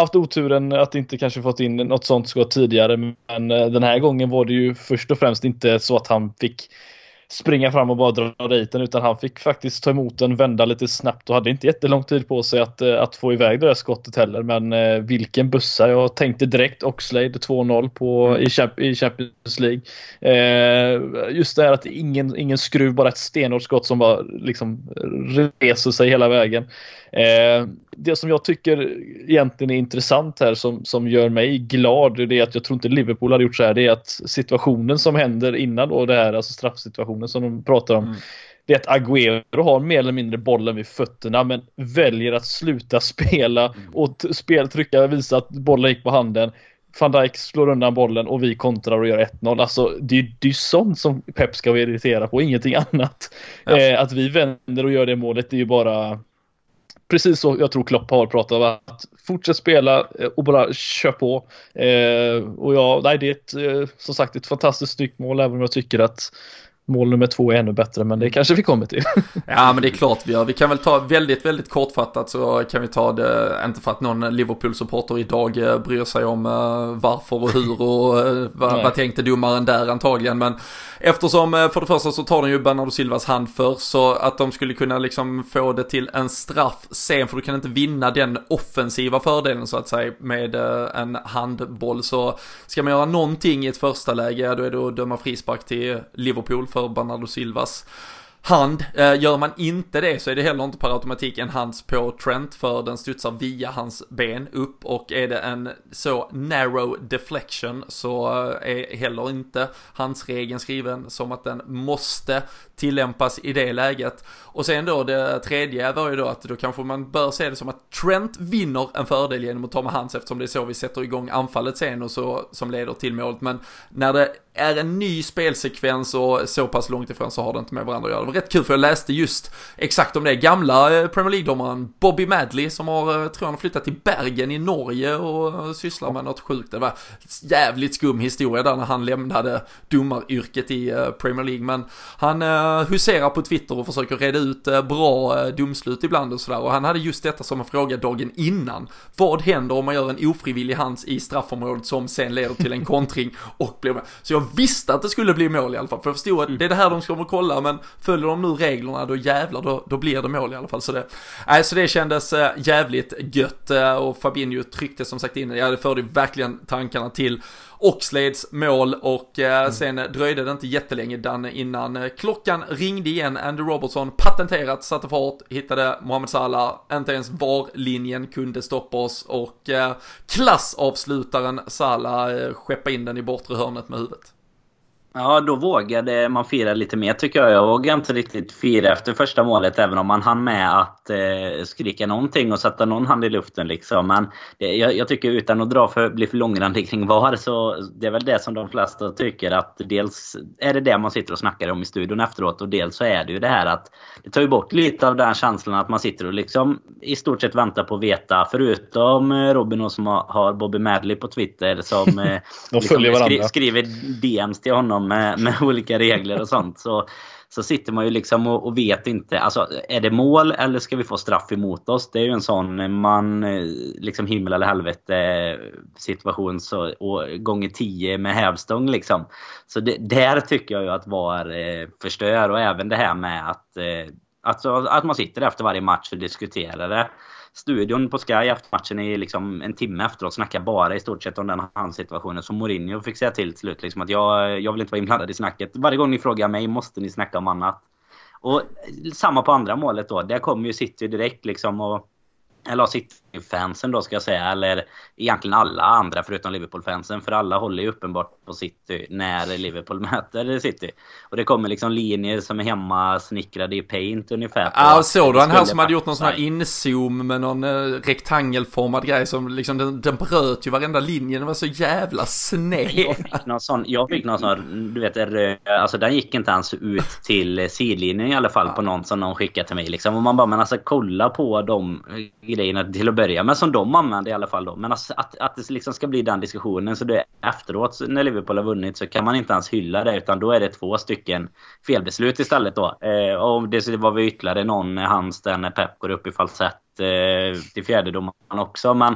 haft oturen att inte kanske fått in något sånt skott tidigare. Men eh, den här gången var det ju först och främst inte så att han fick springa fram och bara dra dit den utan han fick faktiskt ta emot den, vända lite snabbt och hade inte jättelång tid på sig att, eh, att få iväg det där skottet heller. Men eh, vilken bussa! Jag tänkte direkt Oxlade 2-0 på mm. i, i Champions League. Eh, just det här att ingen, ingen skruv, bara ett stenhårt skott som bara liksom reser sig hela vägen. Eh, det som jag tycker egentligen är intressant här som, som gör mig glad, det är att jag tror inte Liverpool hade gjort så här, det är att situationen som händer innan då det här, alltså straffsituationen som de pratar om, mm. det är att Agüero har mer eller mindre bollen vid fötterna men väljer att sluta spela mm. och spel, trycka, visa att bollen gick på handen. Van Dijk slår undan bollen och vi kontrar och gör 1-0. Alltså det är ju sånt som Pep ska vara irriterad på, ingenting annat. Ja. Eh, att vi vänder och gör det målet det är ju bara precis så jag tror Klopp har pratat om att fortsätt spela eh, och bara kör på. Eh, och ja, nej, det är ett, eh, som sagt ett fantastiskt snyggt mål även om jag tycker att mål nummer två är ännu bättre, men det kanske vi kommer till. ja, men det är klart vi gör. Vi kan väl ta väldigt, väldigt kortfattat så kan vi ta det, inte för att någon Liverpool-supporter idag eh, bryr sig om uh, varför och hur och uh, vad, vad tänkte domaren där antagligen, men eftersom för det första så tar de ju Bernardo Silvas hand först, så att de skulle kunna liksom få det till en straff sen, för du kan inte vinna den offensiva fördelen så att säga med en handboll, så ska man göra någonting i ett första läge, då är det att döma frispark till Liverpool för Bernardo Silvas hand. Eh, gör man inte det så är det heller inte per automatik en hands på Trent för den studsar via hans ben upp och är det en så narrow deflection så eh, är heller inte handsregeln skriven som att den måste tillämpas i det läget. Och sen då det tredje var ju då att då kanske man bör se det som att Trent vinner en fördel genom att ta med hands eftersom det är så vi sätter igång anfallet sen och så som leder till målet. Men när det är en ny spelsekvens och så pass långt ifrån så har det inte med varandra att göra. Var rätt kul för jag läste just exakt om det. Gamla eh, Premier League-domaren Bobby Madley som har, eh, tror jag, flyttat till Bergen i Norge och sysslar med något sjukt. Det var jävligt skum historia där när han lämnade domaryrket i eh, Premier League. Men han huserar på Twitter och försöker reda ut bra domslut ibland och sådär. Och han hade just detta som en fråga dagen innan. Vad händer om man gör en ofrivillig hands i straffområdet som sen leder till en kontring och blir med? Så jag visste att det skulle bli mål i alla fall. För jag förstod att det är det här de ska kolla men följ följer de nu reglerna då jävlar då, då blir det mål i alla fall. Så det, nej, så det kändes äh, jävligt gött äh, och Fabinho tryckte som sagt in, ja det förde verkligen tankarna till Oxlades mål och eh, mm. sen dröjde det inte jättelänge Danne innan eh, klockan ringde igen. Andy Robertson patenterat, satte fart, hittade Mohamed Salah, inte ens VAR-linjen kunde stoppa oss och eh, klassavslutaren Salah eh, skeppa in den i bortre hörnet med huvudet. Ja, då vågade man fira lite mer tycker jag. Jag vågade inte riktigt fira efter första målet även om man hann med att eh, skrika någonting och sätta någon hand i luften. Liksom. Men det, jag, jag, tycker utan att dra för, bli för långrandig kring VAR så det är väl det som de flesta tycker att dels är det det man sitter och snackar om i studion efteråt och dels så är det ju det här att det tar ju bort lite av den känslan att man sitter och liksom i stort sett väntar på att veta förutom eh, Robin och som har Bobby Madley på Twitter som eh, liksom skri, skriver DMs till honom med, med olika regler och sånt. Så, så sitter man ju liksom och, och, vet inte. Alltså, är det mål eller ska vi få straff emot oss? Det är ju en sån eh, man, eh, liksom himmel eller helvete eh, situation. Så, och gånger tio med hävstång liksom. Så det, där tycker jag ju att VAR eh, förstör. Och även det här med att, eh, att, att man sitter efter varje match och diskuterar det studion på Sky efter matchen i liksom en timme efteråt snackar bara i stort sett om den handsituationen som Mourinho fick säga till till slut. Liksom att jag, jag vill inte vara inblandad i snacket. Varje gång ni frågar mig måste ni snacka om annat. Och samma på andra målet då. Där kommer ju City direkt liksom och eller City-fansen då ska jag säga, eller egentligen alla andra förutom Liverpool-fansen. För alla håller ju uppenbart på City när Liverpool möter City. Och det kommer liksom linjer som är hemma snickrade i paint ungefär. Ja, såg du han här som hade gjort någon sån här inzoom med någon eh, rektangelformad grej som liksom den, den bröt ju varenda linje. Den var så jävla sned. Jag fick någon sån, jag fick någon sån, du vet, alltså den gick inte ens ut till sidlinjen i alla fall ja. på någon som någon skickade till mig liksom. Och man bara, men alltså kolla på de grejerna till att börja med som de använder i alla fall då. Men alltså, att, att det liksom ska bli den diskussionen så det efteråt när Liverpool har vunnit så kan man inte ens hylla det utan då är det två stycken felbeslut istället då. Eh, och det var väl ytterligare någon eh, hans där när Pep går upp i falsett eh, till fjärdedomaren också. Men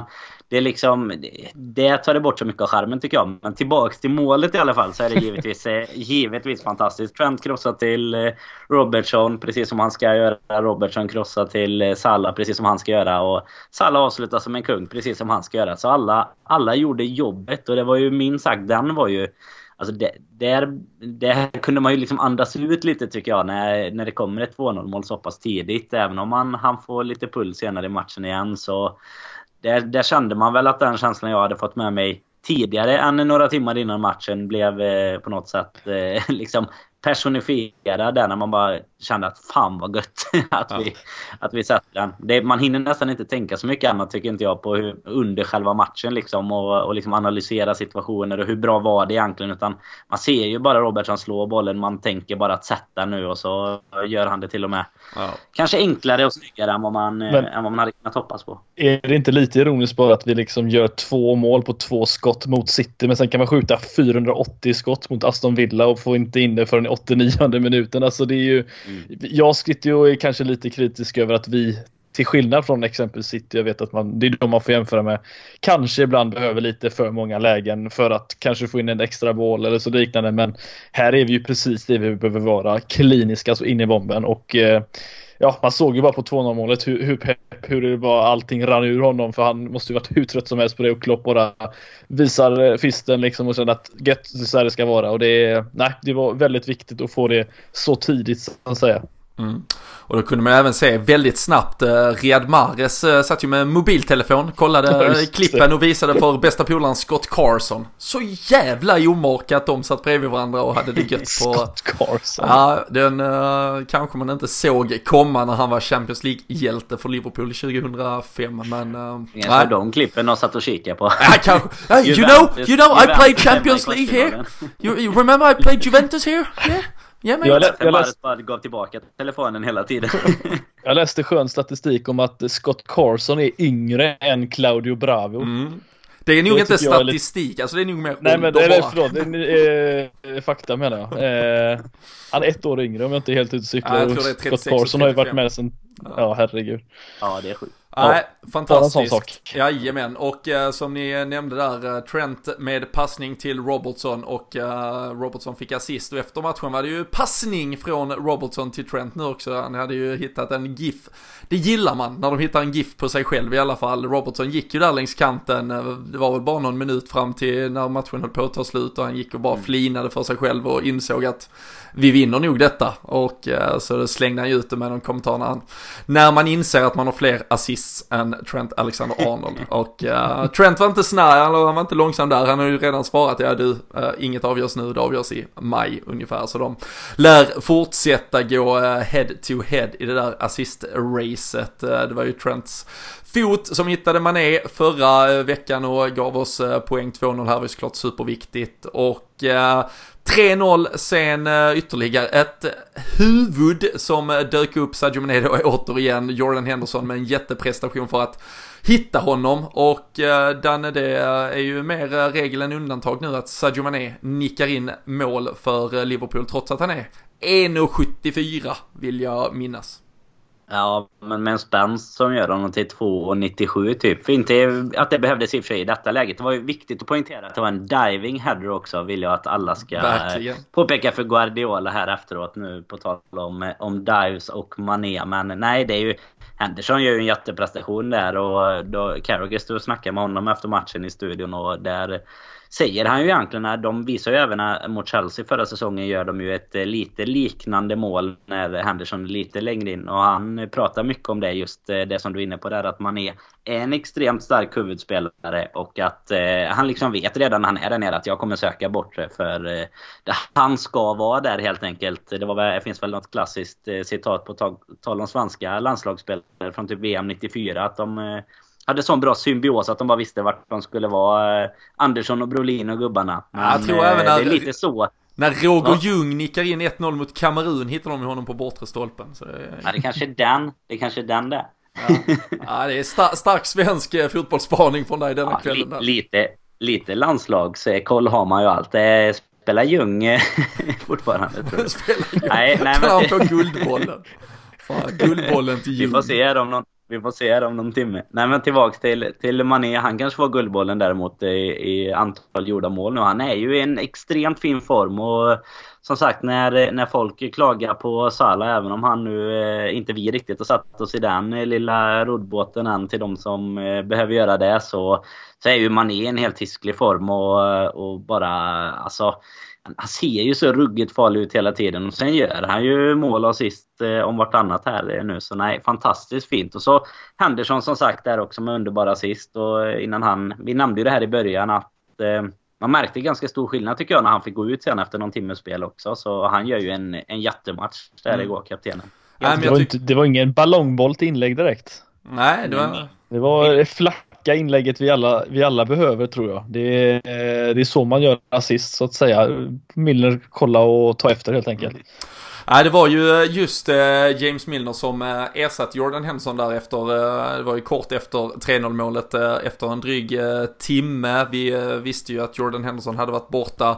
det är liksom, det tar det bort så mycket av skärmen tycker jag. Men tillbaks till målet i alla fall så är det givetvis, eh, givetvis fantastiskt. Trent krossar till eh, Robertson precis som han ska göra. Robertson krossar till eh, Salah precis som han ska göra. Och Salah avslutar som en kung precis som han ska göra. Så alla, alla gjorde jobbet och det var ju minst sagt, den var ju Alltså det, där, där kunde man ju liksom andas ut lite tycker jag när, när det kommer ett 2-0 mål så pass tidigt. Även om man han får lite puls senare i matchen igen så där, där kände man väl att den känslan jag hade fått med mig tidigare än några timmar innan matchen blev eh, på något sätt eh, liksom personifiera där när man bara kände att fan vad gött att, ja. vi, att vi sätter den. Det, man hinner nästan inte tänka så mycket annat tycker inte jag på hur, under själva matchen liksom och, och liksom analysera situationer och hur bra var det egentligen utan man ser ju bara Robertson slå bollen, man tänker bara att sätta nu och så gör han det till och med. Ja. Kanske enklare och snyggare än vad, man, Men, än vad man hade kunnat hoppas på. Är det inte lite ironiskt bara att vi liksom gör två mål på två skott mot City men sen kan man skjuta 480 skott mot Aston Villa och få inte in det förrän 89 minuten. Alltså det är ju, mm. Jag sitter ju och är kanske lite kritisk över att vi till skillnad från exempel City, jag vet att man, det är de man får jämföra med, kanske ibland behöver lite för många lägen för att kanske få in en extra boll eller så liknande. Men här är vi ju precis det vi behöver vara, kliniska, så in i bomben och eh, ja, man såg ju bara på 2-0 målet hur, hur pepp, hur det var, allting rann ur honom för han måste ju varit hur trött som helst på det och Klopp bara visar eh, fisten liksom och känner att gött så här det ska vara och det, nej, det var väldigt viktigt att få det så tidigt så att säga. Mm. Och då kunde man även se väldigt snabbt, eh, Riyad Mahrez eh, satt ju med mobiltelefon, kollade klippen och visade för bästa polaren Scott Carson. Så jävla omorkat att de satt bredvid varandra och hade det gött på... Scott Carson. Ja, den uh, kanske man inte såg komma när han var Champions League-hjälte för Liverpool 2005, men... Uh, Ingen såg de klippen och satt och kikade på. Ja, kanske. You know, you know I played Champions League here. You, you remember I played Juventus here? Yeah. Ja, men jag, lä jag läste... bara gav tillbaka telefonen hela tiden. jag läste skön statistik om att Scott Carson är yngre än Claudio Bravo. Mm. Det är nog det inte statistik, lite... alltså det är nog mer Nej men det är, förlåt, det är eh, fakta menar jag. Eh, han är ett år yngre om jag inte är helt ute och cyklar. Ja, Scott Carson har ju varit med sen, ja, ja herregud. Ja det är sjukt. Nej, fantastiskt. Jajamän, och uh, som ni nämnde där, uh, Trent med passning till Robertson och uh, Robertson fick assist och efter matchen var det ju passning från Robertson till Trent nu också. Han hade ju hittat en GIF. Det gillar man när de hittar en GIF på sig själv i alla fall. Robertson gick ju där längs kanten, det var väl bara någon minut fram till när matchen höll på att ta slut och han gick och bara mm. flinade för sig själv och insåg att vi vinner nog detta. Och så slängde han ut det med någon kommentar när, han, när man inser att man har fler assists än Trent Alexander-Arnold. Och uh, Trent var inte snäll, han var inte långsam där. Han har ju redan svarat, ja du, uh, inget avgörs nu, det avgörs i maj ungefär. Så de lär fortsätta gå uh, head to head i det där assist-racet. det var ju Trents fot som hittade Mané förra veckan och gav oss poäng 2-0 här var ju såklart superviktigt. Och 3-0 sen eh, ytterligare ett huvud som eh, dök upp Sadio Mané då återigen, Jordan Henderson med en jätteprestation för att hitta honom och eh, Danne det är ju mer regel än undantag nu att Sadio Mané nickar in mål för Liverpool trots att han är 1,74 vill jag minnas. Ja, men med en spänst som gör honom till 2,97 typ. För inte att det behövdes i och för sig i detta läget. Det var ju viktigt att poängtera att det var en diving header också. Vill jag att alla ska Verkligen. påpeka för Guardiola här efteråt nu på tal om, om dives och mané. Men nej, det är ju... Henderson gör ju en jätteprestation där och då Carragher stod och snackade med honom efter matchen i studion och där säger han ju egentligen. De visar ju även mot Chelsea förra säsongen gör de ju ett eh, lite liknande mål när Henderson är lite längre in. Och han pratar mycket om det just eh, det som du är inne på där att man är en extremt stark huvudspelare och att eh, han liksom vet redan när han är där nere att jag kommer söka bort det för eh, det, han ska vara där helt enkelt. Det, var, det finns väl något klassiskt eh, citat på tal om svenska landslagsspelare från typ VM 94 att de eh, hade sån bra symbios att de bara visste vart de skulle vara. Eh, Andersson och Brolin och gubbarna. Men, jag tror även när, det är lite så. När Roger ja. Ljung nickar in 1-0 mot Kamerun hittar de honom på bortre stolpen. Så det... Ja, det kanske är den. Det kanske är den där. Ja, ja det är star stark svensk eh, fotbollsspaning från dig denna ja, kvällen. Li lite, lite landslagskoll har man ju allt. Det spelar Ljung eh, fortfarande tror jag. spelar Ljung. Nej, nej, men... han Guldbollen? Fan, Guldbollen till Ljung. Vi får se om någon, vi får se om någon timme. Nej men tillbaks till, till Mané. Han kanske får Guldbollen däremot i, i antal gjorda mål nu. Han är ju i en extremt fin form och som sagt när, när folk klagar på Salah, även om han nu eh, inte vi riktigt har satt oss i den eh, lilla roddbåten än till de som eh, behöver göra det så, så är ju Mané i en helt hisklig form och, och bara alltså han ser ju så ruggigt farlig ut hela tiden och sen gör han ju mål och assist eh, om vartannat här nu. Så nej, fantastiskt fint. Och så Henderson som sagt där också med underbar assist. Och innan han, vi nämnde ju det här i början att eh, man märkte ganska stor skillnad tycker jag när han fick gå ut sen efter någon timmes spel också. Så han gör ju en, en jättematch där mm. igår, kaptenen. Ja, det, var inte, det var ingen ballongboll till inlägg direkt. Nej, det var... Det var flack tacka inlägget vi alla, vi alla behöver tror jag. Det är, eh, det är så man gör assist så att säga. Milner kolla och ta efter helt enkelt. Mm. Nej, det var ju eh, just eh, James Milner som ersatte Jordan Henson där efter, det var ju kort efter 3-0 målet, efter en dryg timme. Vi visste ju att Jordan Henderson hade varit borta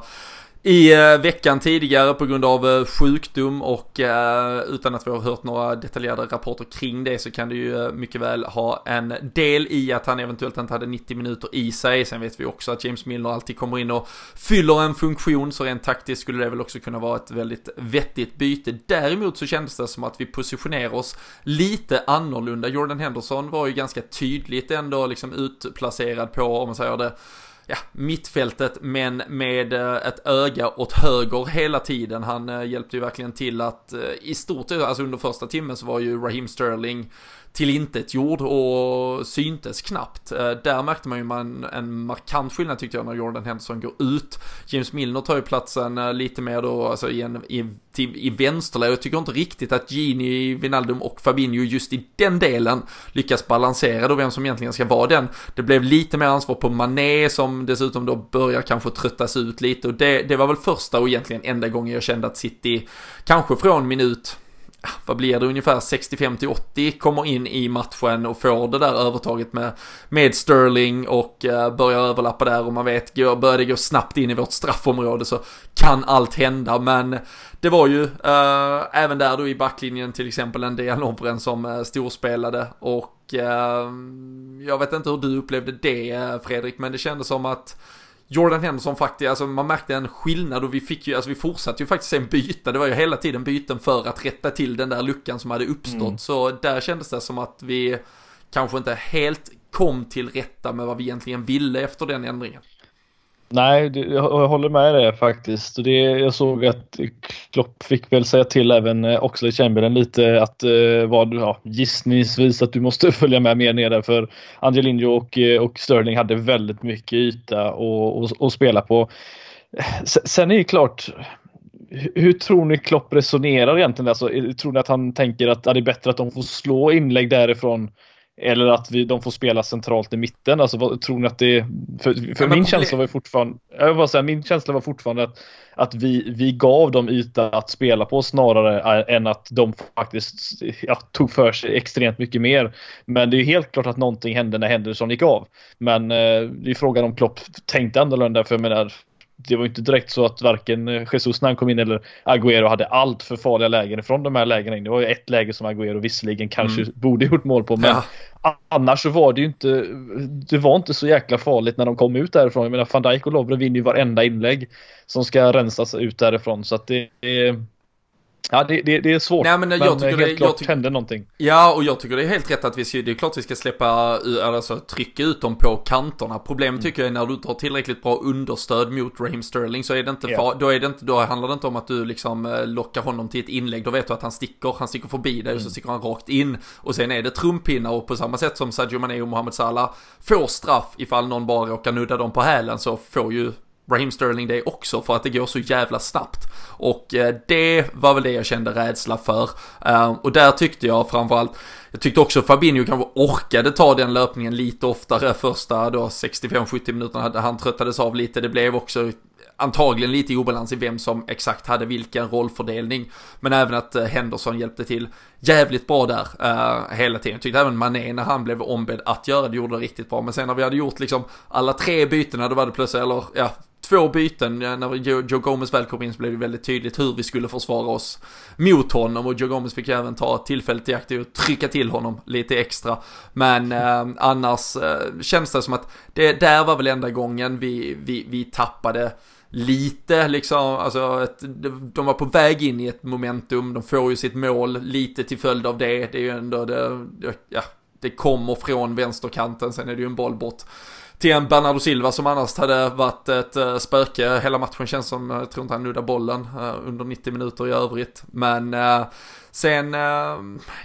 i eh, veckan tidigare på grund av eh, sjukdom och eh, utan att vi har hört några detaljerade rapporter kring det så kan det ju mycket väl ha en del i att han eventuellt inte hade 90 minuter i sig. Sen vet vi också att James Milner alltid kommer in och fyller en funktion så rent taktiskt skulle det väl också kunna vara ett väldigt vettigt byte. Däremot så kändes det som att vi positionerar oss lite annorlunda. Jordan Henderson var ju ganska tydligt ändå liksom utplacerad på, om man säger det, ja, mittfältet men med eh, ett öga åt höger hela tiden. Han eh, hjälpte ju verkligen till att eh, i stort sett, alltså under första timmen så var ju Raheem Sterling tillintetgjord och syntes knappt. Eh, där märkte man ju man en markant skillnad tyckte jag när Jordan Henderson går ut. James Milner tar ju platsen eh, lite mer då, alltså i, en, i, i vänsterled. Jag tycker inte riktigt att Gini, Vinaldum och Fabinho just i den delen lyckas balansera då vem som egentligen ska vara den. Det blev lite mer ansvar på Mané som dessutom då börjar kanske tröttas ut lite och det, det var väl första och egentligen enda gången jag kände att City, kanske från minut vad blir det, ungefär 65 80 kommer in i matchen och får det där övertaget med, med Sterling och eh, börjar överlappa där och man vet, går, börjar det gå snabbt in i vårt straffområde så kan allt hända. Men det var ju uh, även där då i backlinjen till exempel en del Lovren som uh, storspelade och jag vet inte hur du upplevde det Fredrik, men det kändes som att Jordan Henderson faktiskt, alltså man märkte en skillnad och vi fick ju, alltså vi fortsatte ju faktiskt sen byta, det var ju hela tiden byten för att rätta till den där luckan som hade uppstått, mm. så där kändes det som att vi kanske inte helt kom till rätta med vad vi egentligen ville efter den ändringen. Nej, det, jag håller med dig faktiskt. Det, jag såg att Klopp fick väl säga till även eh, Oxlade Chamberlain lite att eh, vad, ja, gissningsvis att du måste följa med mer ner där för Angelinho och, eh, och Sterling hade väldigt mycket yta att spela på. Sen är det klart, hur tror ni Klopp resonerar egentligen? Alltså, tror ni att han tänker att det är bättre att de får slå inlägg därifrån eller att vi, de får spela centralt i mitten. Alltså, vad, tror ni att det För, för ja, min känsla var fortfarande, jag vill säga, min känsla var fortfarande att, att vi, vi gav dem yta att spela på snarare än att de faktiskt ja, tog för sig extremt mycket mer. Men det är helt klart att någonting hände när Henderson gick av. Men eh, det är frågan om Klopp tänkte annorlunda, för jag menar, det var inte direkt så att varken Jesus när han kom in eller Agüero hade allt för farliga lägen ifrån de här lägena Det var ju ett läge som Agüero visserligen kanske mm. borde gjort mål på men ja. annars så var det ju inte Det var inte så jäkla farligt när de kom ut därifrån. Jag menar van Dijk och Lovre vinner ju varenda inlägg som ska rensas ut därifrån så att det är Ja, det, det, det, är svårt. Nej, men, men jag tycker helt det, klart jag hände någonting. Ja, och jag tycker det är helt rätt att vi ska, det är klart vi ska släppa, alltså trycka ut dem på kanterna. Problemet mm. tycker jag är när du inte har tillräckligt bra understöd mot Raheem Sterling så är det inte, yeah. far, då är det inte, då handlar det inte om att du liksom eh, lockar honom till ett inlägg. Då vet du att han sticker, han sticker förbi dig mm. och så mm. sticker han rakt in. Och sen är det trumpinnar och på samma sätt som Sadio Mané och Mohamed Salah får straff ifall någon bara råkar nudda dem på hälen så får ju Raheem Sterling det också för att det går så jävla snabbt. Och eh, det var väl det jag kände rädsla för. Eh, och där tyckte jag framförallt, jag tyckte också Fabinho kanske orkade ta den löpningen lite oftare första då 65-70 minuterna. Han tröttades av lite, det blev också antagligen lite i obalans i vem som exakt hade vilken rollfördelning. Men även att eh, Henderson hjälpte till jävligt bra där uh, hela tiden. Jag tyckte även Mané när han blev ombedd att göra det gjorde det riktigt bra. Men sen när vi hade gjort liksom alla tre bytena då var det plötsligt, eller ja, två byten. När Joe Gomez väl kom in så blev det väldigt tydligt hur vi skulle försvara oss mot honom. Och Joe Gomez fick även ta tillfället i akt och trycka till honom lite extra. Men eh, annars eh, känns det som att det där var väl enda gången vi, vi, vi tappade lite liksom, alltså ett, de var på väg in i ett momentum, de får ju sitt mål lite till följd av det, det är ju ändå det, det ja, det kommer från vänsterkanten, sen är det ju en boll bort till en Bernardo Silva som annars hade varit ett eh, spöke hela matchen känns som, eh, jag tror inte han nuddar bollen eh, under 90 minuter i övrigt. Men sen,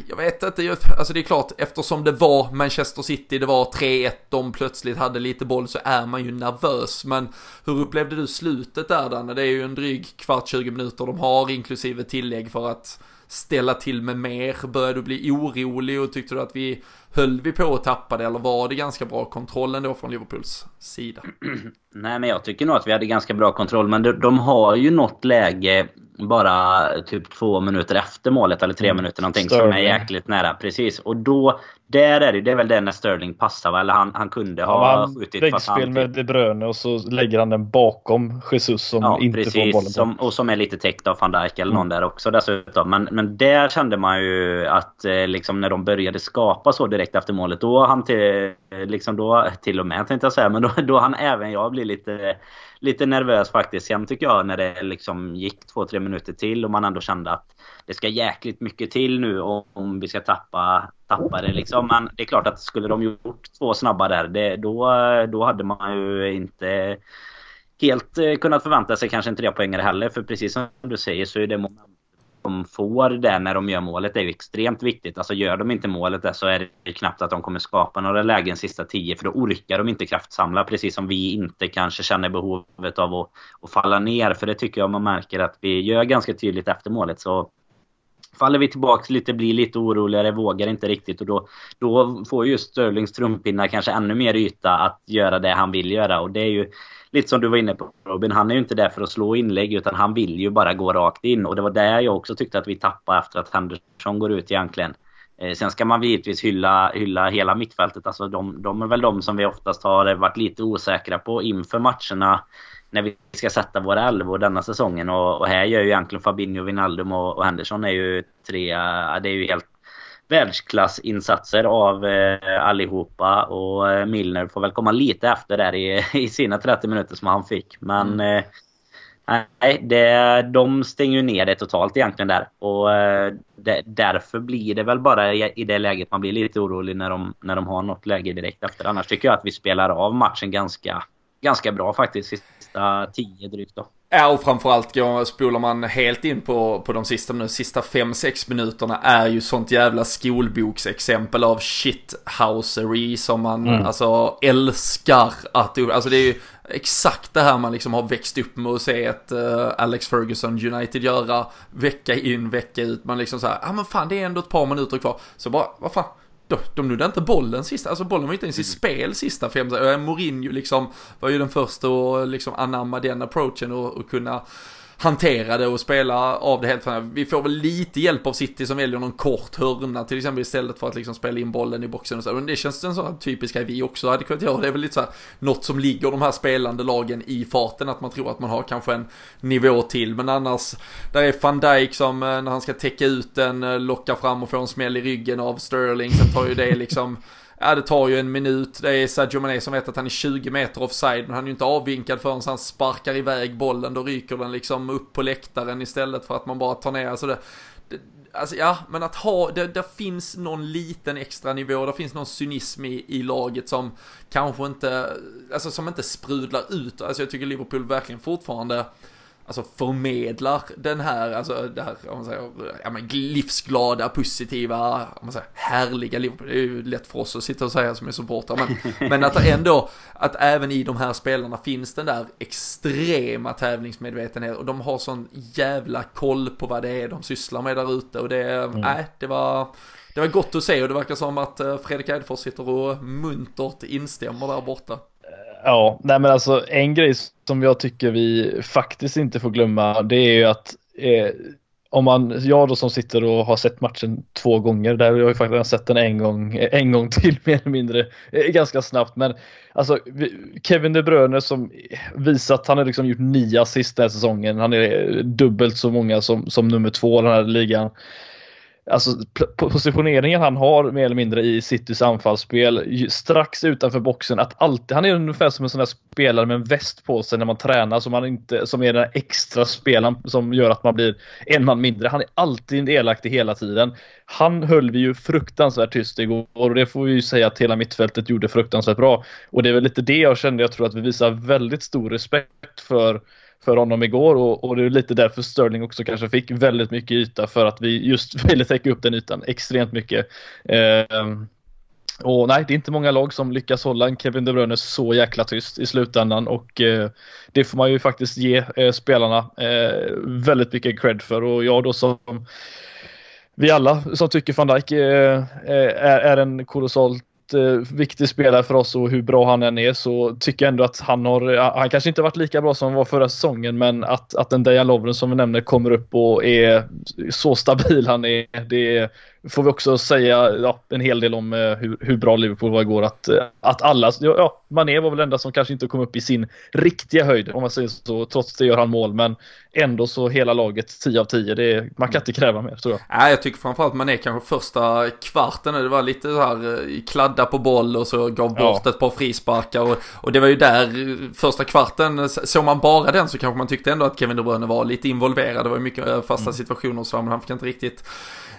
jag vet inte, alltså det är klart eftersom det var Manchester City, det var 3-1, de plötsligt hade lite boll så är man ju nervös. Men hur upplevde du slutet där Danne? Det är ju en dryg kvart 20 minuter de har inklusive tillägg för att ställa till med mer? Började du bli orolig och tyckte du att vi höll vi på att tappa det eller var det ganska bra kontroll ändå från Liverpools sida? Nej men jag tycker nog att vi hade ganska bra kontroll men de, de har ju något läge bara typ två minuter efter målet eller tre mm. minuter någonting Sterling. som är jäkligt nära. Precis. Och då, där är det, det är väl det när Sterling passar va? Eller han, han kunde ha ja, han skjutit. Läggspel med De Bruyne och så lägger han den bakom Jesus som ja, inte precis, får bollen. På. Som, och som är lite täckt av van Dijk eller någon mm. där också dessutom. Men, men där kände man ju att eh, liksom när de började skapa så direkt efter målet. Då han till, liksom då, till och med tänkte jag säga, men då, då han även jag blir lite lite nervös faktiskt Sen tycker jag när det liksom gick två, tre minuter till och man ändå kände att det ska jäkligt mycket till nu om vi ska tappa, tappa det liksom. Men det är klart att skulle de gjort två snabba där, det, då, då hade man ju inte helt eh, kunnat förvänta sig kanske en trepoängare heller. För precis som du säger så är det många de får det när de gör målet är ju extremt viktigt. Alltså gör de inte målet där så är det knappt att de kommer skapa några lägen sista tio för då orkar de inte kraftsamla precis som vi inte kanske känner behovet av att, att falla ner. För det tycker jag man märker att vi gör ganska tydligt efter målet. Så faller vi tillbaka lite, blir lite oroligare, vågar inte riktigt och då, då får ju Sterlings trumpinnar kanske ännu mer yta att göra det han vill göra och det är ju lite som du var inne på Robin, han är ju inte där för att slå inlägg utan han vill ju bara gå rakt in. Och det var där jag också tyckte att vi tappade efter att Henderson går ut egentligen. Eh, sen ska man givetvis hylla, hylla hela mittfältet. Alltså de, de är väl de som vi oftast har varit lite osäkra på inför matcherna när vi ska sätta våra elvor denna säsongen. Och, och, här gör ju egentligen Fabinho, Wijnaldum och, och Henderson är ju tre... Det är ju helt världsklassinsatser av eh, allihopa och eh, Milner får väl komma lite efter där i, i sina 30 minuter som han fick. Men mm. eh, Nej, det, de stänger ju ner det totalt egentligen där. Och eh, det, därför blir det väl bara i, det läget man blir lite orolig när de, när de har något läge direkt efter. Annars tycker jag att vi spelar av matchen ganska, ganska bra faktiskt. Sista tio drygt då. Ja, och framförallt går, spolar man helt in på, på de sista, nu, sista 5-6 minuterna är ju sånt jävla skolboksexempel av shithousery som man mm. alltså älskar att, alltså det är ju exakt det här man liksom har växt upp med att se ett uh, Alex Ferguson United göra vecka in, vecka ut. Man liksom såhär, ja ah, men fan det är ändå ett par minuter kvar. Så bara, vad fan, de, de nuddade inte bollen sista, alltså bollen var inte ens i mm. spel sista fem, Mourinho liksom var ju den första att liksom anamma den approachen och, och kunna hantera det och spela av det helt. Vi får väl lite hjälp av City som väljer någon kort hörna till exempel istället för att liksom spela in bollen i boxen och så. Men det känns en sån typisk grej vi också hade kunnat göra. Det är väl lite så här, något som ligger de här spelande lagen i farten, att man tror att man har kanske en nivå till. Men annars, där är van Dijk som eh, när han ska täcka ut den, eh, lockar fram och får en smäll i ryggen av Sterling. Sen tar ju det liksom Ja, det tar ju en minut. Det är Sadio Mané som vet att han är 20 meter offside, men han är ju inte avvinkad förrän han sparkar iväg bollen. Då ryker den liksom upp på läktaren istället för att man bara tar ner. Alltså det, det Alltså ja, men att ha, det, det finns någon liten extra nivå, det finns någon cynism i, i laget som kanske inte, alltså som inte sprudlar ut. Alltså jag tycker Liverpool verkligen fortfarande alltså förmedlar den här, alltså det här, om man säger, ja men livsglada, positiva, om man säger härliga Liverpool. Det är ju lätt för oss att sitta och säga som är supportrar, men, men att ändå, att även i de här spelarna finns den där extrema tävlingsmedvetenhet och de har sån jävla koll på vad det är de sysslar med där ute och det, mm. nej, det var, det var gott att se och det verkar som att eh, Fredrik Eidfors sitter och muntert instämmer där borta. Ja, nej men alltså en grej som jag tycker vi faktiskt inte får glömma det är ju att eh, om man, jag då som sitter och har sett matchen två gånger, där har jag ju faktiskt sett den en gång, eh, en gång till mer eller mindre, eh, ganska snabbt. Men alltså Kevin De Bruyne som visat, han har liksom gjort nio assist den här säsongen. Han är dubbelt så många som, som nummer två i den här ligan alltså positioneringen han har mer eller mindre i Citys anfallsspel strax utanför boxen att alltid, han är ungefär som en sån där spelare med en väst på sig när man tränar som, man inte, som är den extra spelaren som gör att man blir en man mindre. Han är alltid delaktig hela tiden. Han höll vi ju fruktansvärt tyst igår och det får vi ju säga att hela mittfältet gjorde fruktansvärt bra. Och det är väl lite det jag kände, jag tror att vi visar väldigt stor respekt för för honom igår och, och det är lite därför Sterling också kanske fick väldigt mycket yta för att vi just ville täcka upp den ytan extremt mycket. Eh, och nej, det är inte många lag som lyckas hålla en Kevin De Bruyne så jäkla tyst i slutändan och eh, det får man ju faktiskt ge eh, spelarna eh, väldigt mycket cred för och jag då som vi alla som tycker van Dijk eh, eh, är, är en kolossalt eh, viktig spelare för oss och hur bra han än är så tycker jag ändå att han har, eh, han kanske inte varit lika bra som han var förra säsongen men att, att en Dejan Lovren som vi nämner kommer upp och är så stabil han är, det är får vi också säga ja, en hel del om eh, hur, hur bra Liverpool var igår. Att, eh, att alla, ja, Mané var väl enda som kanske inte kom upp i sin riktiga höjd om man säger så. Trots det gör han mål men ändå så hela laget 10 av 10. Det, man kan inte kräva mer tror jag. Nej, jag tycker framförallt Mané kanske första kvarten det var lite så här eh, kladda på boll och så gav bort ja. ett par frisparkar och, och det var ju där första kvarten såg man bara den så kanske man tyckte ändå att Kevin De Bruyne var lite involverad. Det var mycket fasta mm. situationer och så men han fick inte riktigt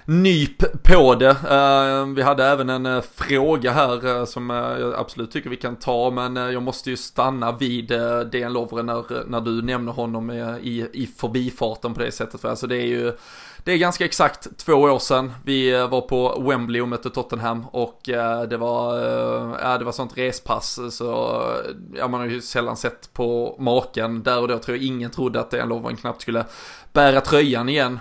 nyp på det. Eh, vi hade även en eh, fråga här eh, som jag absolut tycker vi kan ta, men jag måste ju stanna vid DN Lovren när, när du nämner honom i, i förbifarten på det sättet. För alltså det är ju det är ganska exakt två år sedan vi eh, var på Wembley och mötte Tottenham och eh, det var, eh, ja, det var sånt respass så ja, man har ju sällan sett på maken. Där och då tror jag ingen trodde att DN Lovren knappt skulle bära tröjan igen.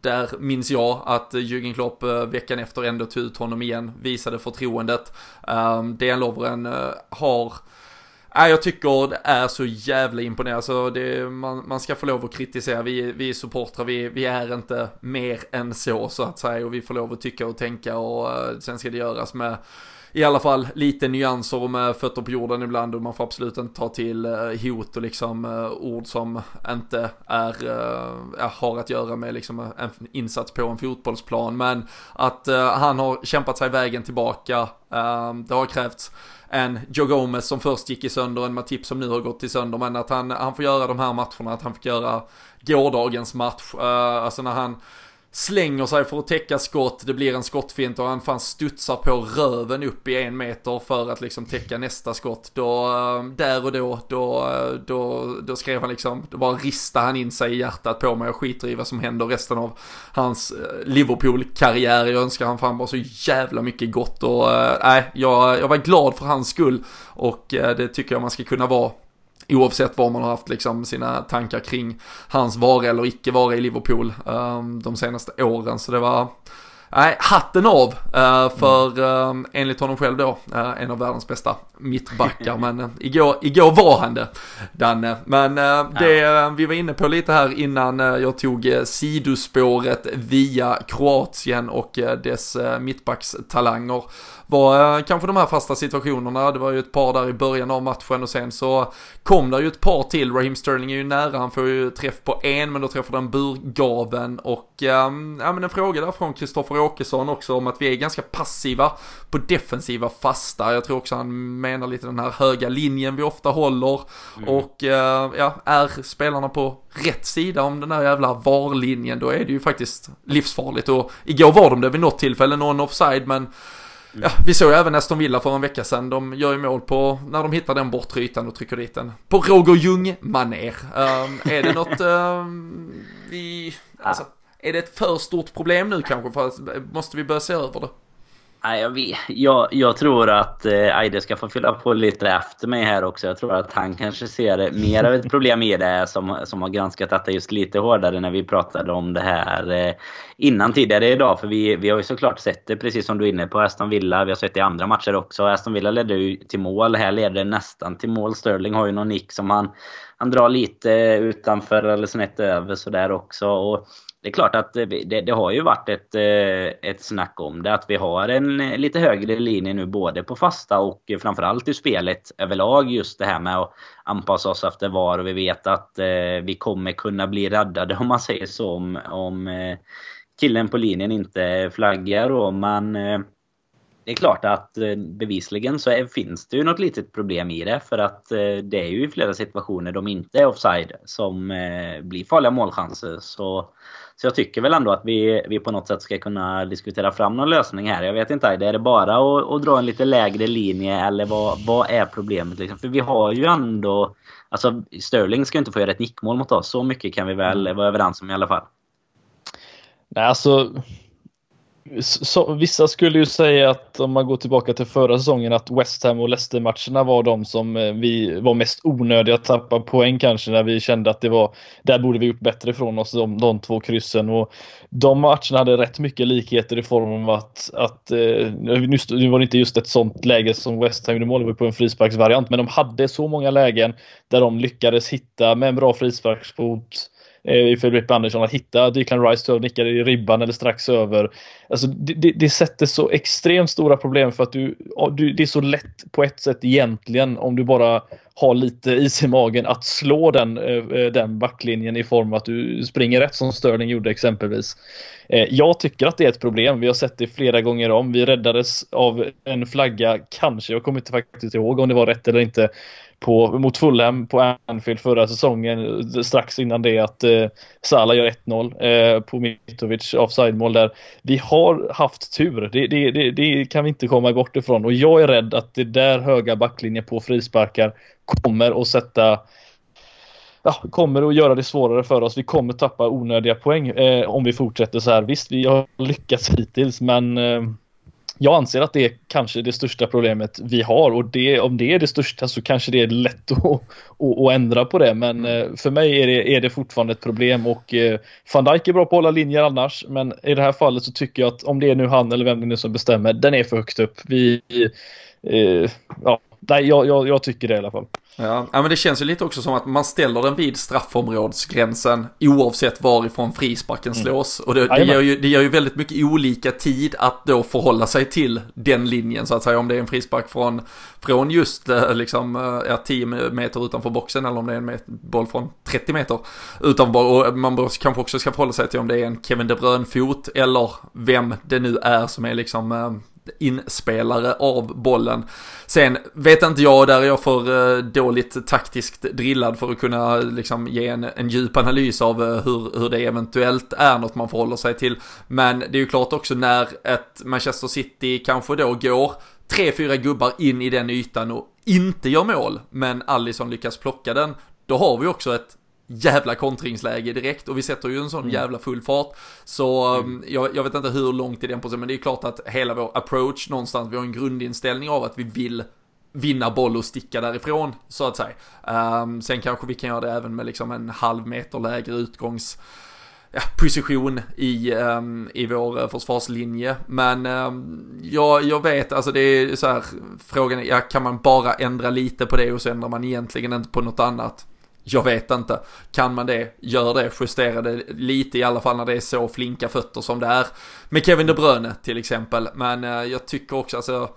Där minns jag att Jürgen Klopp veckan efter ändå tog ut honom igen, visade förtroendet. Uh, Dejan Lovren har Nej, jag tycker det är så jävla imponerande. Alltså det, man, man ska få lov att kritisera. Vi, vi är supportrar, vi, vi är inte mer än så så att säga. Och vi får lov att tycka och tänka och uh, sen ska det göras med i alla fall lite nyanser och med fötter på jorden ibland och man får absolut inte ta till eh, hot och liksom eh, ord som inte är, har att göra med liksom en insats på en fotbollsplan. Men att han har kämpat sig vägen tillbaka, det har krävts en Joe Gomez som först gick i sönder, en Matip som nu har gått i sönder, men att han, han får göra de här matcherna, att han fick göra gårdagens match, uh, alltså när han slänger sig för att täcka skott, det blir en skottfint och han fan studsar på röven upp i en meter för att liksom täcka nästa skott. Då, eh, där och då, då, eh, då, då skrev han liksom, då bara ristade han in sig i hjärtat på mig och skiter i vad som händer resten av hans eh, Liverpool-karriär. Jag önskar han fan bara så jävla mycket gott och nej, äh, jag, jag var glad för hans skull och det tycker jag man ska kunna vara Oavsett vad man har haft liksom sina tankar kring hans vara eller icke vara i Liverpool um, de senaste åren. Så det var, nej, hatten av uh, för uh, enligt honom själv då, uh, en av världens bästa mittbackar. Men uh, igår, igår var han det, Danne. Men det vi var inne på lite här innan jag tog sidospåret via Kroatien och dess mittbackstalanger var eh, kanske de här fasta situationerna. Det var ju ett par där i början av matchen och sen så kom det ju ett par till. Raheem Sterling är ju nära, han får ju träff på en men då träffar den burgaven och um, ja men en fråga där från Kristoffer Åkesson också om att vi är ganska passiva på defensiva fasta. Jag tror också han menar lite den här höga linjen vi ofta håller mm. och uh, ja, är spelarna på rätt sida om den här jävla VAR-linjen då är det ju faktiskt livsfarligt och igår var de det vid något tillfälle, någon offside men Ja, vi såg ju även Aston Villa för en vecka sedan. De gör ju mål på, när de hittar den bortre ytan och trycker dit den. På Roger Ljung-manér. Um, är det något, um, vi, alltså, är det ett för stort problem nu kanske? För att, måste vi börja se över det? Nej, jag. Jag, jag tror att eh, Aide ska få fylla på lite efter mig här också. Jag tror att han kanske ser mer av ett problem i det som, som har granskat detta just lite hårdare när vi pratade om det här eh, innan tidigare idag. För vi, vi har ju såklart sett det precis som du är inne på Aston Villa. Vi har sett det i andra matcher också. Aston Villa ledde ju till mål. Här leder det nästan till mål. Sterling har ju någon nick som han, han drar lite utanför eller snett över sådär också. Och det är klart att det, det, har ju varit ett, eh, ett snack om det. Att vi har en eh, lite högre linje nu både på fasta och framförallt i spelet överlag. Just det här med att anpassa oss efter VAR och vi vet att eh, vi kommer kunna bli räddade om man säger så. Om, om killen på linjen inte flaggar. Och man, det är klart att bevisligen så är, finns det ju något litet problem i det. För att det är ju i flera situationer de inte är offside som blir farliga målchanser. Så så jag tycker väl ändå att vi, vi på något sätt ska kunna diskutera fram någon lösning här. Jag vet inte, är det bara att, att dra en lite lägre linje eller vad, vad är problemet? Liksom? För vi har ju ändå... Alltså Sterling ska inte få göra ett nickmål mot oss. Så mycket kan vi väl vara överens om i alla fall. Nej, alltså så, vissa skulle ju säga att om man går tillbaka till förra säsongen att West Ham och Leicester-matcherna var de som eh, vi var mest onödiga att tappa poäng kanske när vi kände att det var där borde vi gjort bättre från oss de, de två kryssen och de matcherna hade rätt mycket likheter i form av att, att eh, nu var det inte just ett sånt läge som West Ham gjorde mål på en frisparksvariant men de hade så många lägen där de lyckades hitta med en bra frisparksfot eh, i Filip Andersson att hitta Declan Rice nickade i ribban eller strax över. Alltså det, det, det, sätter så extremt stora problem för att du, du, det är så lätt på ett sätt egentligen om du bara har lite is i magen att slå den, eh, eh, den backlinjen i form av att du springer rätt som Sterling gjorde exempelvis. Eh, jag tycker att det är ett problem. Vi har sett det flera gånger om. Vi räddades av en flagga, kanske, jag kommer inte faktiskt ihåg om det var rätt eller inte, på, mot Fulham på Anfield förra säsongen strax innan det att eh, Salah gör 1-0 eh, på Mitrovic offside-mål där. Vi har har haft tur, det, det, det, det, kan vi inte komma bort ifrån och jag är rädd att det där höga backlinjen på frisparkar kommer att sätta ja, kommer att göra det svårare för oss. Vi kommer tappa onödiga poäng eh, om vi fortsätter så här. Visst, vi har lyckats hittills men eh, jag anser att det är kanske det största problemet vi har och det, om det är det största så kanske det är lätt att, att, att ändra på det. Men mm. Eh, för mig är det, är det fortfarande ett problem och eh, van Dijk är bra på att hålla linjer annars. Men i det här fallet så tycker jag att om det är nu han eller vem det nu som bestämmer, den är för högt upp. Vi, eh, ja, nej, jag, jag, jag tycker det i alla fall. Ja. ja, men det känns ju lite också som att man ställer den vid straffområdesgränsen oavsett varifrån frisparken mm. slås. Och det, det, gör ju, det gör ju väldigt mycket olika tid att då förhålla sig till den linjen så att säga. Om det är en frispark från, från just eh, liksom, eh, ja, 10 meter utanför boxen eller om det är en boll från 30 meter utanför. Och man kanske också ska förhålla sig till om det är en Kevin De Bruyne-fot eller vem det nu är som är liksom eh, inspelare av bollen. Sen vet inte jag, där är jag för eh, dåligt taktiskt drillad för att kunna liksom ge en, en djup analys av eh, hur, hur det eventuellt är något man förhåller sig till. Men det är ju klart också när ett Manchester City kanske då går tre, fyra gubbar in i den ytan och inte gör mål, men Allison lyckas plocka den, då har vi också ett jävla kontringsläge direkt och vi sätter ju en sån mm. jävla full fart. Så mm. Um, jag, jag, vet inte hur långt i den processen, men det är klart att hela vår approach någonstans, vi har en grundinställning av att vi vill vinna boll och sticka därifrån, så att säga. Um, sen kanske vi kan göra det även med liksom en halv meter lägre utgångs ja, position i, um, i vår försvarslinje. Men um, ja, jag vet, alltså det är så här, frågan är, ja, kan man bara ändra lite på det och så ändrar man egentligen inte på något annat? Jag vet inte. Kan man det, gör det, justera det lite i alla fall när det är så flinka fötter som det är. Med Kevin De Bruyne till exempel. Men eh, jag tycker också alltså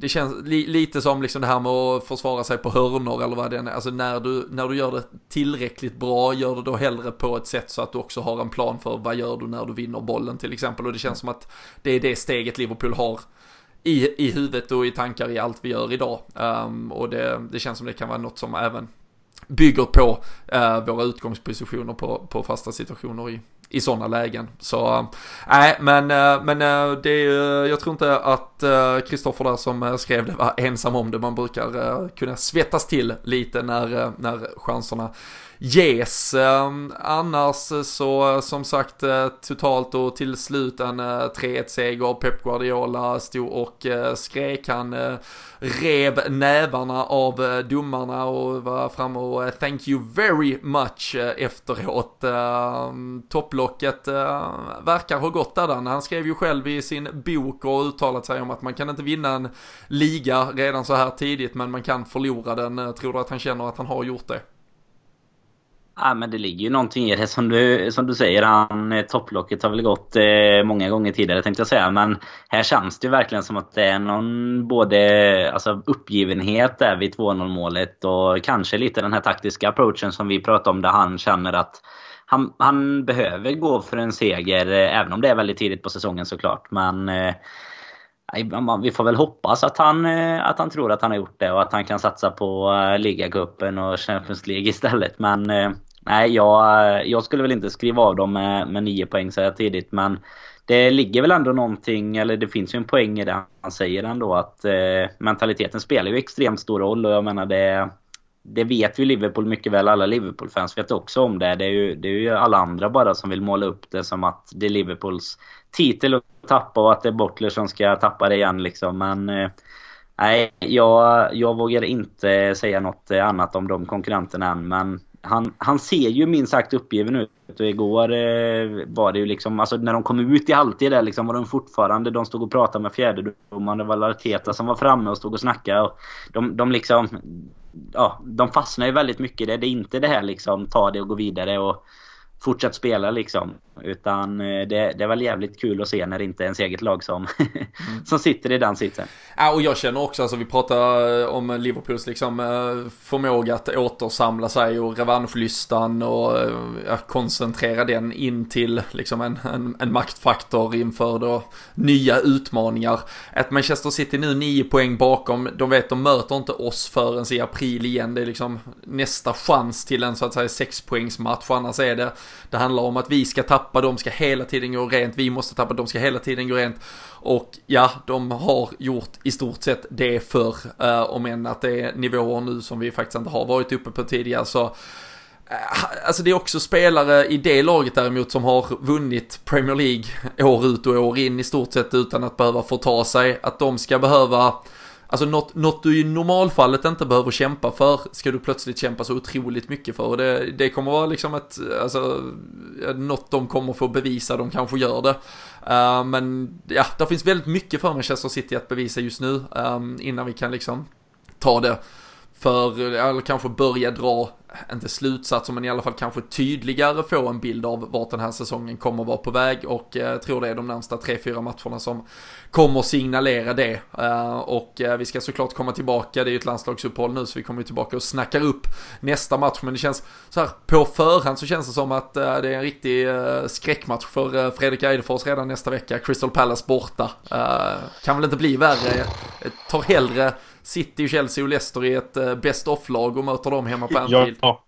det känns li lite som liksom det här med att försvara sig på hörnor eller vad det är. Alltså när du, när du gör det tillräckligt bra, gör det då hellre på ett sätt så att du också har en plan för vad gör du när du vinner bollen till exempel. Och det känns som att det är det steget Liverpool har i, i huvudet och i tankar i allt vi gör idag. Um, och det, det känns som det kan vara något som även bygger på eh, våra utgångspositioner på, på fasta situationer i, i sådana lägen. Så eh, nej, äh, men, äh, men äh, det, jag tror inte att Kristoffer där som skrev det var ensam om det. Man brukar kunna svettas till lite när, när chanserna ges. Annars eh, så eh, som sagt eh, totalt och till slut en 3-1 seger. Pep Guardiola stod och skrek. Han rev nävarna av domarna och var framme och thank you very much efteråt. Topplocket verkar ha gått där. Han skrev ju själv i sin bok och uttalat sig om att man kan inte vinna en liga redan så här tidigt men man kan förlora den. Tror du att han känner att han har gjort det? Ja, men det ligger ju någonting i det som du, som du säger. Han, eh, topplocket har väl gått eh, många gånger tidigare tänkte jag säga. Men här känns det ju verkligen som att det är någon både alltså, uppgivenhet där vid 2-0 målet och kanske lite den här taktiska approachen som vi pratade om där han känner att han, han behöver gå för en seger eh, även om det är väldigt tidigt på säsongen såklart. Men eh, vi får väl hoppas att han, eh, att han tror att han har gjort det och att han kan satsa på eh, ligacupen och Champions League istället. Men Nej, jag, jag skulle väl inte skriva av dem med, med nio poäng så här tidigt. Men det ligger väl ändå någonting, eller det finns ju en poäng i det han säger ändå. Att eh, mentaliteten spelar ju extremt stor roll. Och jag menar det, det vet ju Liverpool mycket väl. Alla Liverpool-fans vet också om det. Det är, ju, det är ju alla andra bara som vill måla upp det som att det är Liverpools titel att tappa och att det är Butler som ska tappa det igen liksom. Men eh, nej, jag, jag vågar inte säga något annat om de konkurrenterna än. Men han, han ser ju minst sagt uppgiven ut. Och igår eh, var det ju liksom, alltså när de kom ut i halvtid där liksom var de fortfarande, de stod och pratade med fjärdedomaren. Det var Larteta som var framme och stod och snackade. Och de, de liksom, ja, de fastnar ju väldigt mycket i det. Det är inte det här liksom, ta det och gå vidare och fortsätt spela liksom. Utan eh, det, det är väl jävligt kul att se när det inte är ens eget lag som, mm. som sitter i den sitsen. Ja, och jag känner också, alltså vi pratar om Liverpools liksom eh, förmåga att återsamla sig och revanschlystan och eh, ja, koncentrera den in till liksom en, en, en maktfaktor inför då nya utmaningar. Att Manchester City nu nio poäng bakom, de vet de möter inte oss förrän i april igen. Det är liksom nästa chans till en så att säga sexpoängsmatch, annars är det, det handlar om att vi ska tappa de ska hela tiden gå rent, vi måste tappa, de ska hela tiden gå rent. Och ja, de har gjort i stort sett det för eh, om än att det är nivåer nu som vi faktiskt inte har varit uppe på tidigare. Så eh, Alltså det är också spelare i det laget däremot som har vunnit Premier League år ut och år in i stort sett utan att behöva få ta sig. Att de ska behöva Alltså något, något du i normalfallet inte behöver kämpa för ska du plötsligt kämpa så otroligt mycket för. Och det, det kommer vara liksom ett, alltså, något de kommer få bevisa, de kanske gör det. Uh, men ja, det finns väldigt mycket för Manchester City att bevisa just nu um, innan vi kan liksom ta det för, eller kanske börja dra, inte slutsatser men i alla fall kanske tydligare få en bild av vart den här säsongen kommer vara på väg. Och eh, tror det är de närmsta 3-4 matcherna som kommer signalera det. Eh, och eh, vi ska såklart komma tillbaka, det är ju ett landslagsuppehåll nu så vi kommer tillbaka och snackar upp nästa match. Men det känns så här på förhand så känns det som att eh, det är en riktig eh, skräckmatch för eh, Fredrik Eidefors redan nästa vecka, Crystal Palace borta. Eh, kan väl inte bli värre, tar hellre City, Chelsea och Leicester i ett eh, best off-lag och möter dem hemma på Anfield. Ja,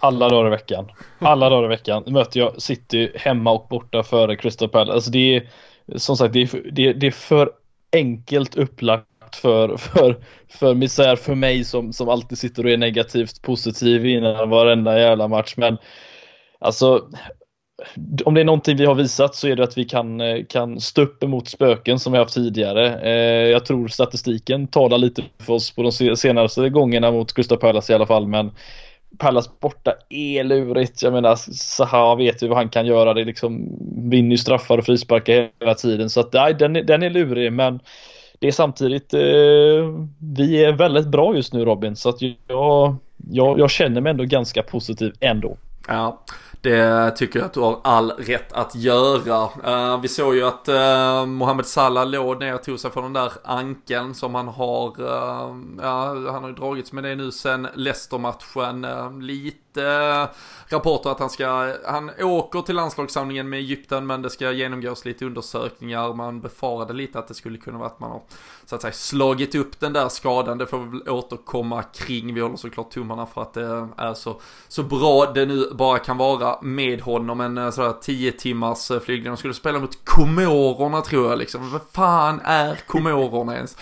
alla dagar i veckan. Alla dagar i veckan möter jag City hemma och borta före Crystal Palace. Alltså det är som sagt det är, det är, det är för enkelt upplagt för, för, för misär för mig som, som alltid sitter och är negativt positiv innan varenda jävla match. Men alltså om det är någonting vi har visat så är det att vi kan, eh, kan stå upp emot spöken som vi haft tidigare. Eh, jag tror statistiken talar lite för oss på de senaste gångerna mot Gustav Pärlas i alla fall, men Pallas borta är lurigt. Jag menar, Zaha vet ju vad han kan göra. Det är liksom vinner ju straffar och frisparkar hela tiden. Så att nej, den, den är lurig, men det är samtidigt, eh, vi är väldigt bra just nu Robin, så att jag, jag, jag känner mig ändå ganska positiv ändå. Ja, det tycker jag att du har all rätt att göra. Uh, vi såg ju att eh, uh, Mohamed Salah låg ner och tog sig från den där ankeln som han har, uh, ja han har ju dragits med det nu sen Leicester-matchen. lite lite eh, rapporter att han ska, han åker till landslagssamlingen med Egypten men det ska genomgås lite undersökningar. Man befarade lite att det skulle kunna vara att man har så att säga slagit upp den där skadan. Det får vi väl återkomma kring. Vi håller såklart tummarna för att det är så, så bra det nu bara kan vara med honom. En eh, sådär 10 timmars eh, flygning. De skulle spela mot Komorerna tror jag liksom. Vad fan är Komorerna ens?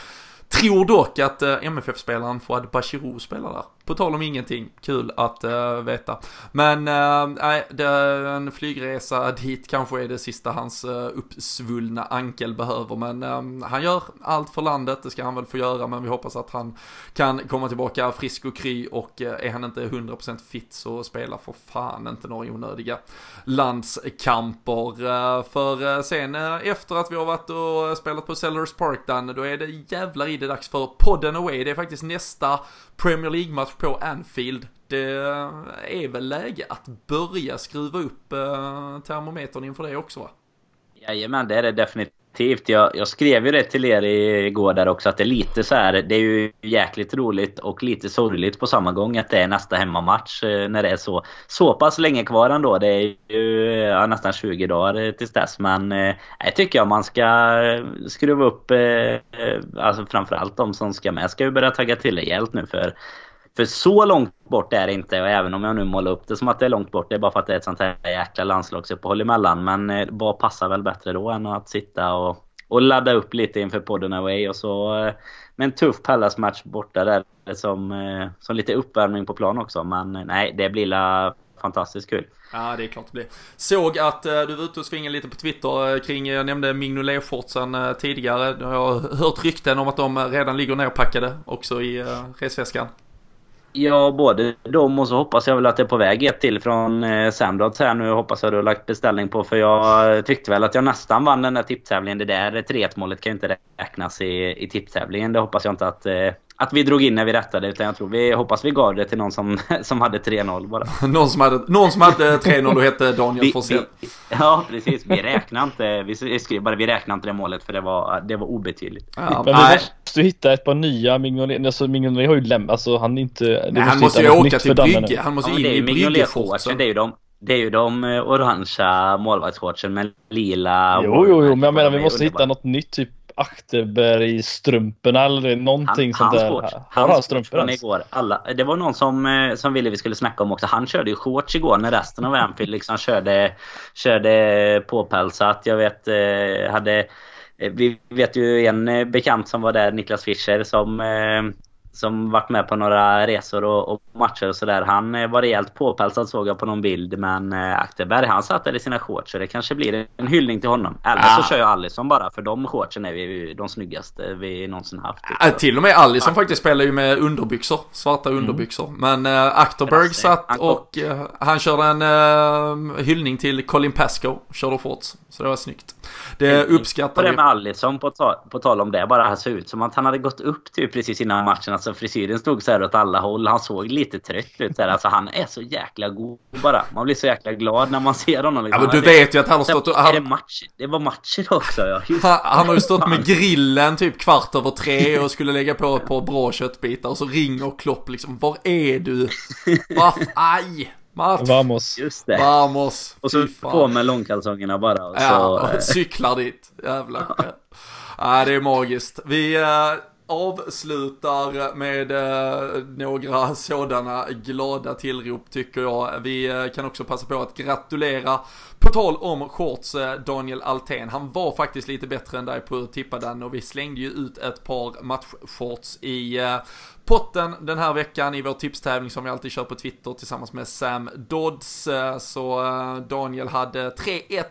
Tror dock att MFF-spelaren Fouad Bachirou spelar där. På tal om ingenting, kul att uh, veta. Men eh, nej, uh, en flygresa dit kanske är det sista hans uh, uppsvullna ankel behöver. Men uh, han gör allt för landet, det ska han väl få göra. Men vi hoppas att han kan komma tillbaka frisk och kry. Och är han inte 100% fit så spelar för fan inte några onödiga landskamper. för sen efter att vi har varit och spelat på Sellers Park, Dan, då är det jävlar i det dags för podden away. Det är faktiskt nästa Premier League-match på Anfield. Det är väl läge att börja skruva upp eh, termometern inför det också va? Jajamän, det är det definitivt. Jag, jag, skrev ju det till er igår där också att det är lite så här. Det är ju jäkligt roligt och lite sorgligt på samma gång att det är nästa hemmamatch eh, när det är så, så pass länge kvar ändå. Det är ju ja, nästan 20 dagar tills dess. Men eh, jag tycker jag man ska skruva upp, eh, eh alltså framförallt de som ska med ska ju börja tagga till rejält nu för för så långt bort är det inte och även om jag nu målar upp det som att det är långt bort. Det är bara för att det är ett sånt här jäkla landslagsuppehåll emellan. Men eh, vad passar väl bättre då än att sitta och, och ladda upp lite inför podden away och så eh, med en tuff Pallas-match borta där som, eh, som lite uppvärmning på plan också. Men nej, det blir la fantastiskt kul. Ja, det är klart det blir. Såg att du var ute och svingade lite på Twitter kring, jag nämnde Mignolet-shortsen tidigare. Jag har hört rykten om att de redan ligger nerpackade också i resväskan. Ja, både de och så hoppas jag väl att det är på väg ett till från eh, Sandrods här nu. Hoppas jag du har lagt beställning på. För jag tyckte väl att jag nästan vann den där tipptävlingen. Det där 3-1 målet kan ju inte räknas i, i tipptävlingen. Det hoppas jag inte att eh, att vi drog in när vi rättade. Utan jag tror vi hoppas vi gav det till någon som, som hade 3-0 bara. någon som hade, någon som hade 3-0 och hette Daniel Forsell. Ja, precis. Vi räknade inte. Vi skrev bara vi räknade inte det målet för det var, det var obetydligt. Ja, men vi måste hitta ett par nya Mignolet. Alltså Mignolet har ju lämnat. Alltså han inte... Nej, han måste ju åka till Brygge. Han måste ja, in i Brygge-shortsen. Det är ju de. Det är ju de eh, orangea målvaktsshortsen med lila... Jo, jo, jo, men jag menar vi måste hitta något nytt typ Achterberg-strumporna eller någonting han, sånt där. Shorts, har han strumpor ens? igår. Alla, det var någon som, eh, som ville vi skulle snacka om också. Han körde ju shorts igår när resten av Anfield liksom körde, körde påpälsat. Jag vet, eh, hade... Eh, vi vet ju en bekant som var där, Niklas Fischer, som som varit med på några resor och, och matcher och sådär. Han eh, var rejält påpälsad såg jag på någon bild. Men eh, Akterberg han satt där i sina shorts så det kanske blir en hyllning till honom. Eller ah. så kör jag Alisson bara för de shortsen är vi de snyggaste vi någonsin haft. Äh, till och med Alisson ah. faktiskt spelar ju med underbyxor. Svarta mm. underbyxor. Men äh, Akterberg satt och äh, han körde en äh, hyllning till Colin Pascoe. Körde shorts. Så det var snyggt. Det uppskattar vi. Det med Alisson, på, ta på tal om det, bara han såg ut som att han hade gått upp typ precis innan matchen. Alltså frisyren stod så här åt alla håll. Han såg lite trött ut. Där. Alltså han är så jäkla god bara. Man blir så jäkla glad när man ser honom. Liksom. Ja men du vet ju att han har stått och... Han... Är det, match? det var matcher också ja. Han, han, har ju stått med grillen typ kvart över tre och skulle lägga på ett par bra köttbitar och så ringer Klopp liksom. Var är du? Vaff, aj! Match. Vamos. Just det. Vamos. Och så på med långkalsongerna bara. Och ja, så, och cyklar dit. Jävlar. ja, det är magiskt. Vi äh, avslutar med eh, några sådana glada tillrop tycker jag. Vi eh, kan också passa på att gratulera på tal om shorts, eh, Daniel Altén. Han var faktiskt lite bättre än dig på att tippa den och vi slängde ju ut ett par matchshorts i eh, potten den här veckan i vår tipstävling som vi alltid kör på Twitter tillsammans med Sam Dodds. Eh, så Daniel hade 3-1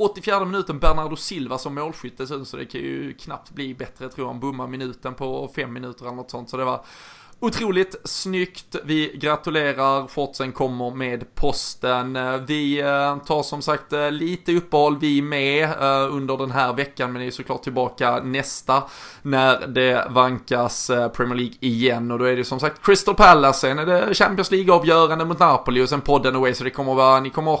84 minuten Bernardo Silva som målskytt så det kan ju knappt bli bättre tror jag. Han bommar minuten på fem minuter eller något sånt. Så det var Otroligt snyggt, vi gratulerar, shortsen kommer med posten. Vi eh, tar som sagt eh, lite uppehåll vi med eh, under den här veckan. Men är såklart tillbaka nästa när det vankas Premier League igen. Och då är det som sagt Crystal Palace, sen är det Champions League-avgörande mot Napoli och sen podden away. Så det kommer vara, ni kommer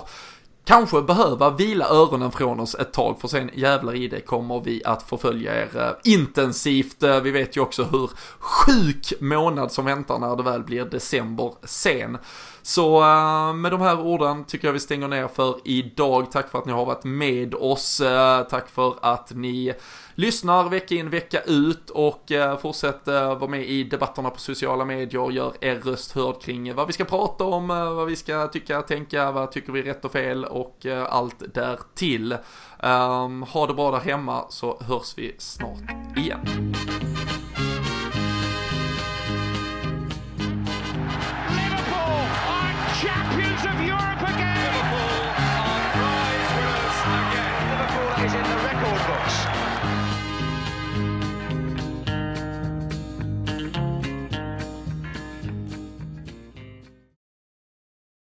kanske behöva vila öronen från oss ett tag för sen jävlar i det kommer vi att förfölja er eh, intensivt. Eh, vi vet ju också hur sjuk månad som väntar när det väl blir december sen. Så uh, med de här orden tycker jag vi stänger ner för idag. Tack för att ni har varit med oss. Uh, tack för att ni lyssnar vecka in vecka ut och eh, fortsätt vara med i debatterna på sociala medier. Gör er röst hörd kring eh, vad vi ska prata om, eh, vad vi ska tycka, tänka, vad tycker vi är rätt och fel och allt därtill. Ehm, ha det bra där hemma så hörs vi snart igen.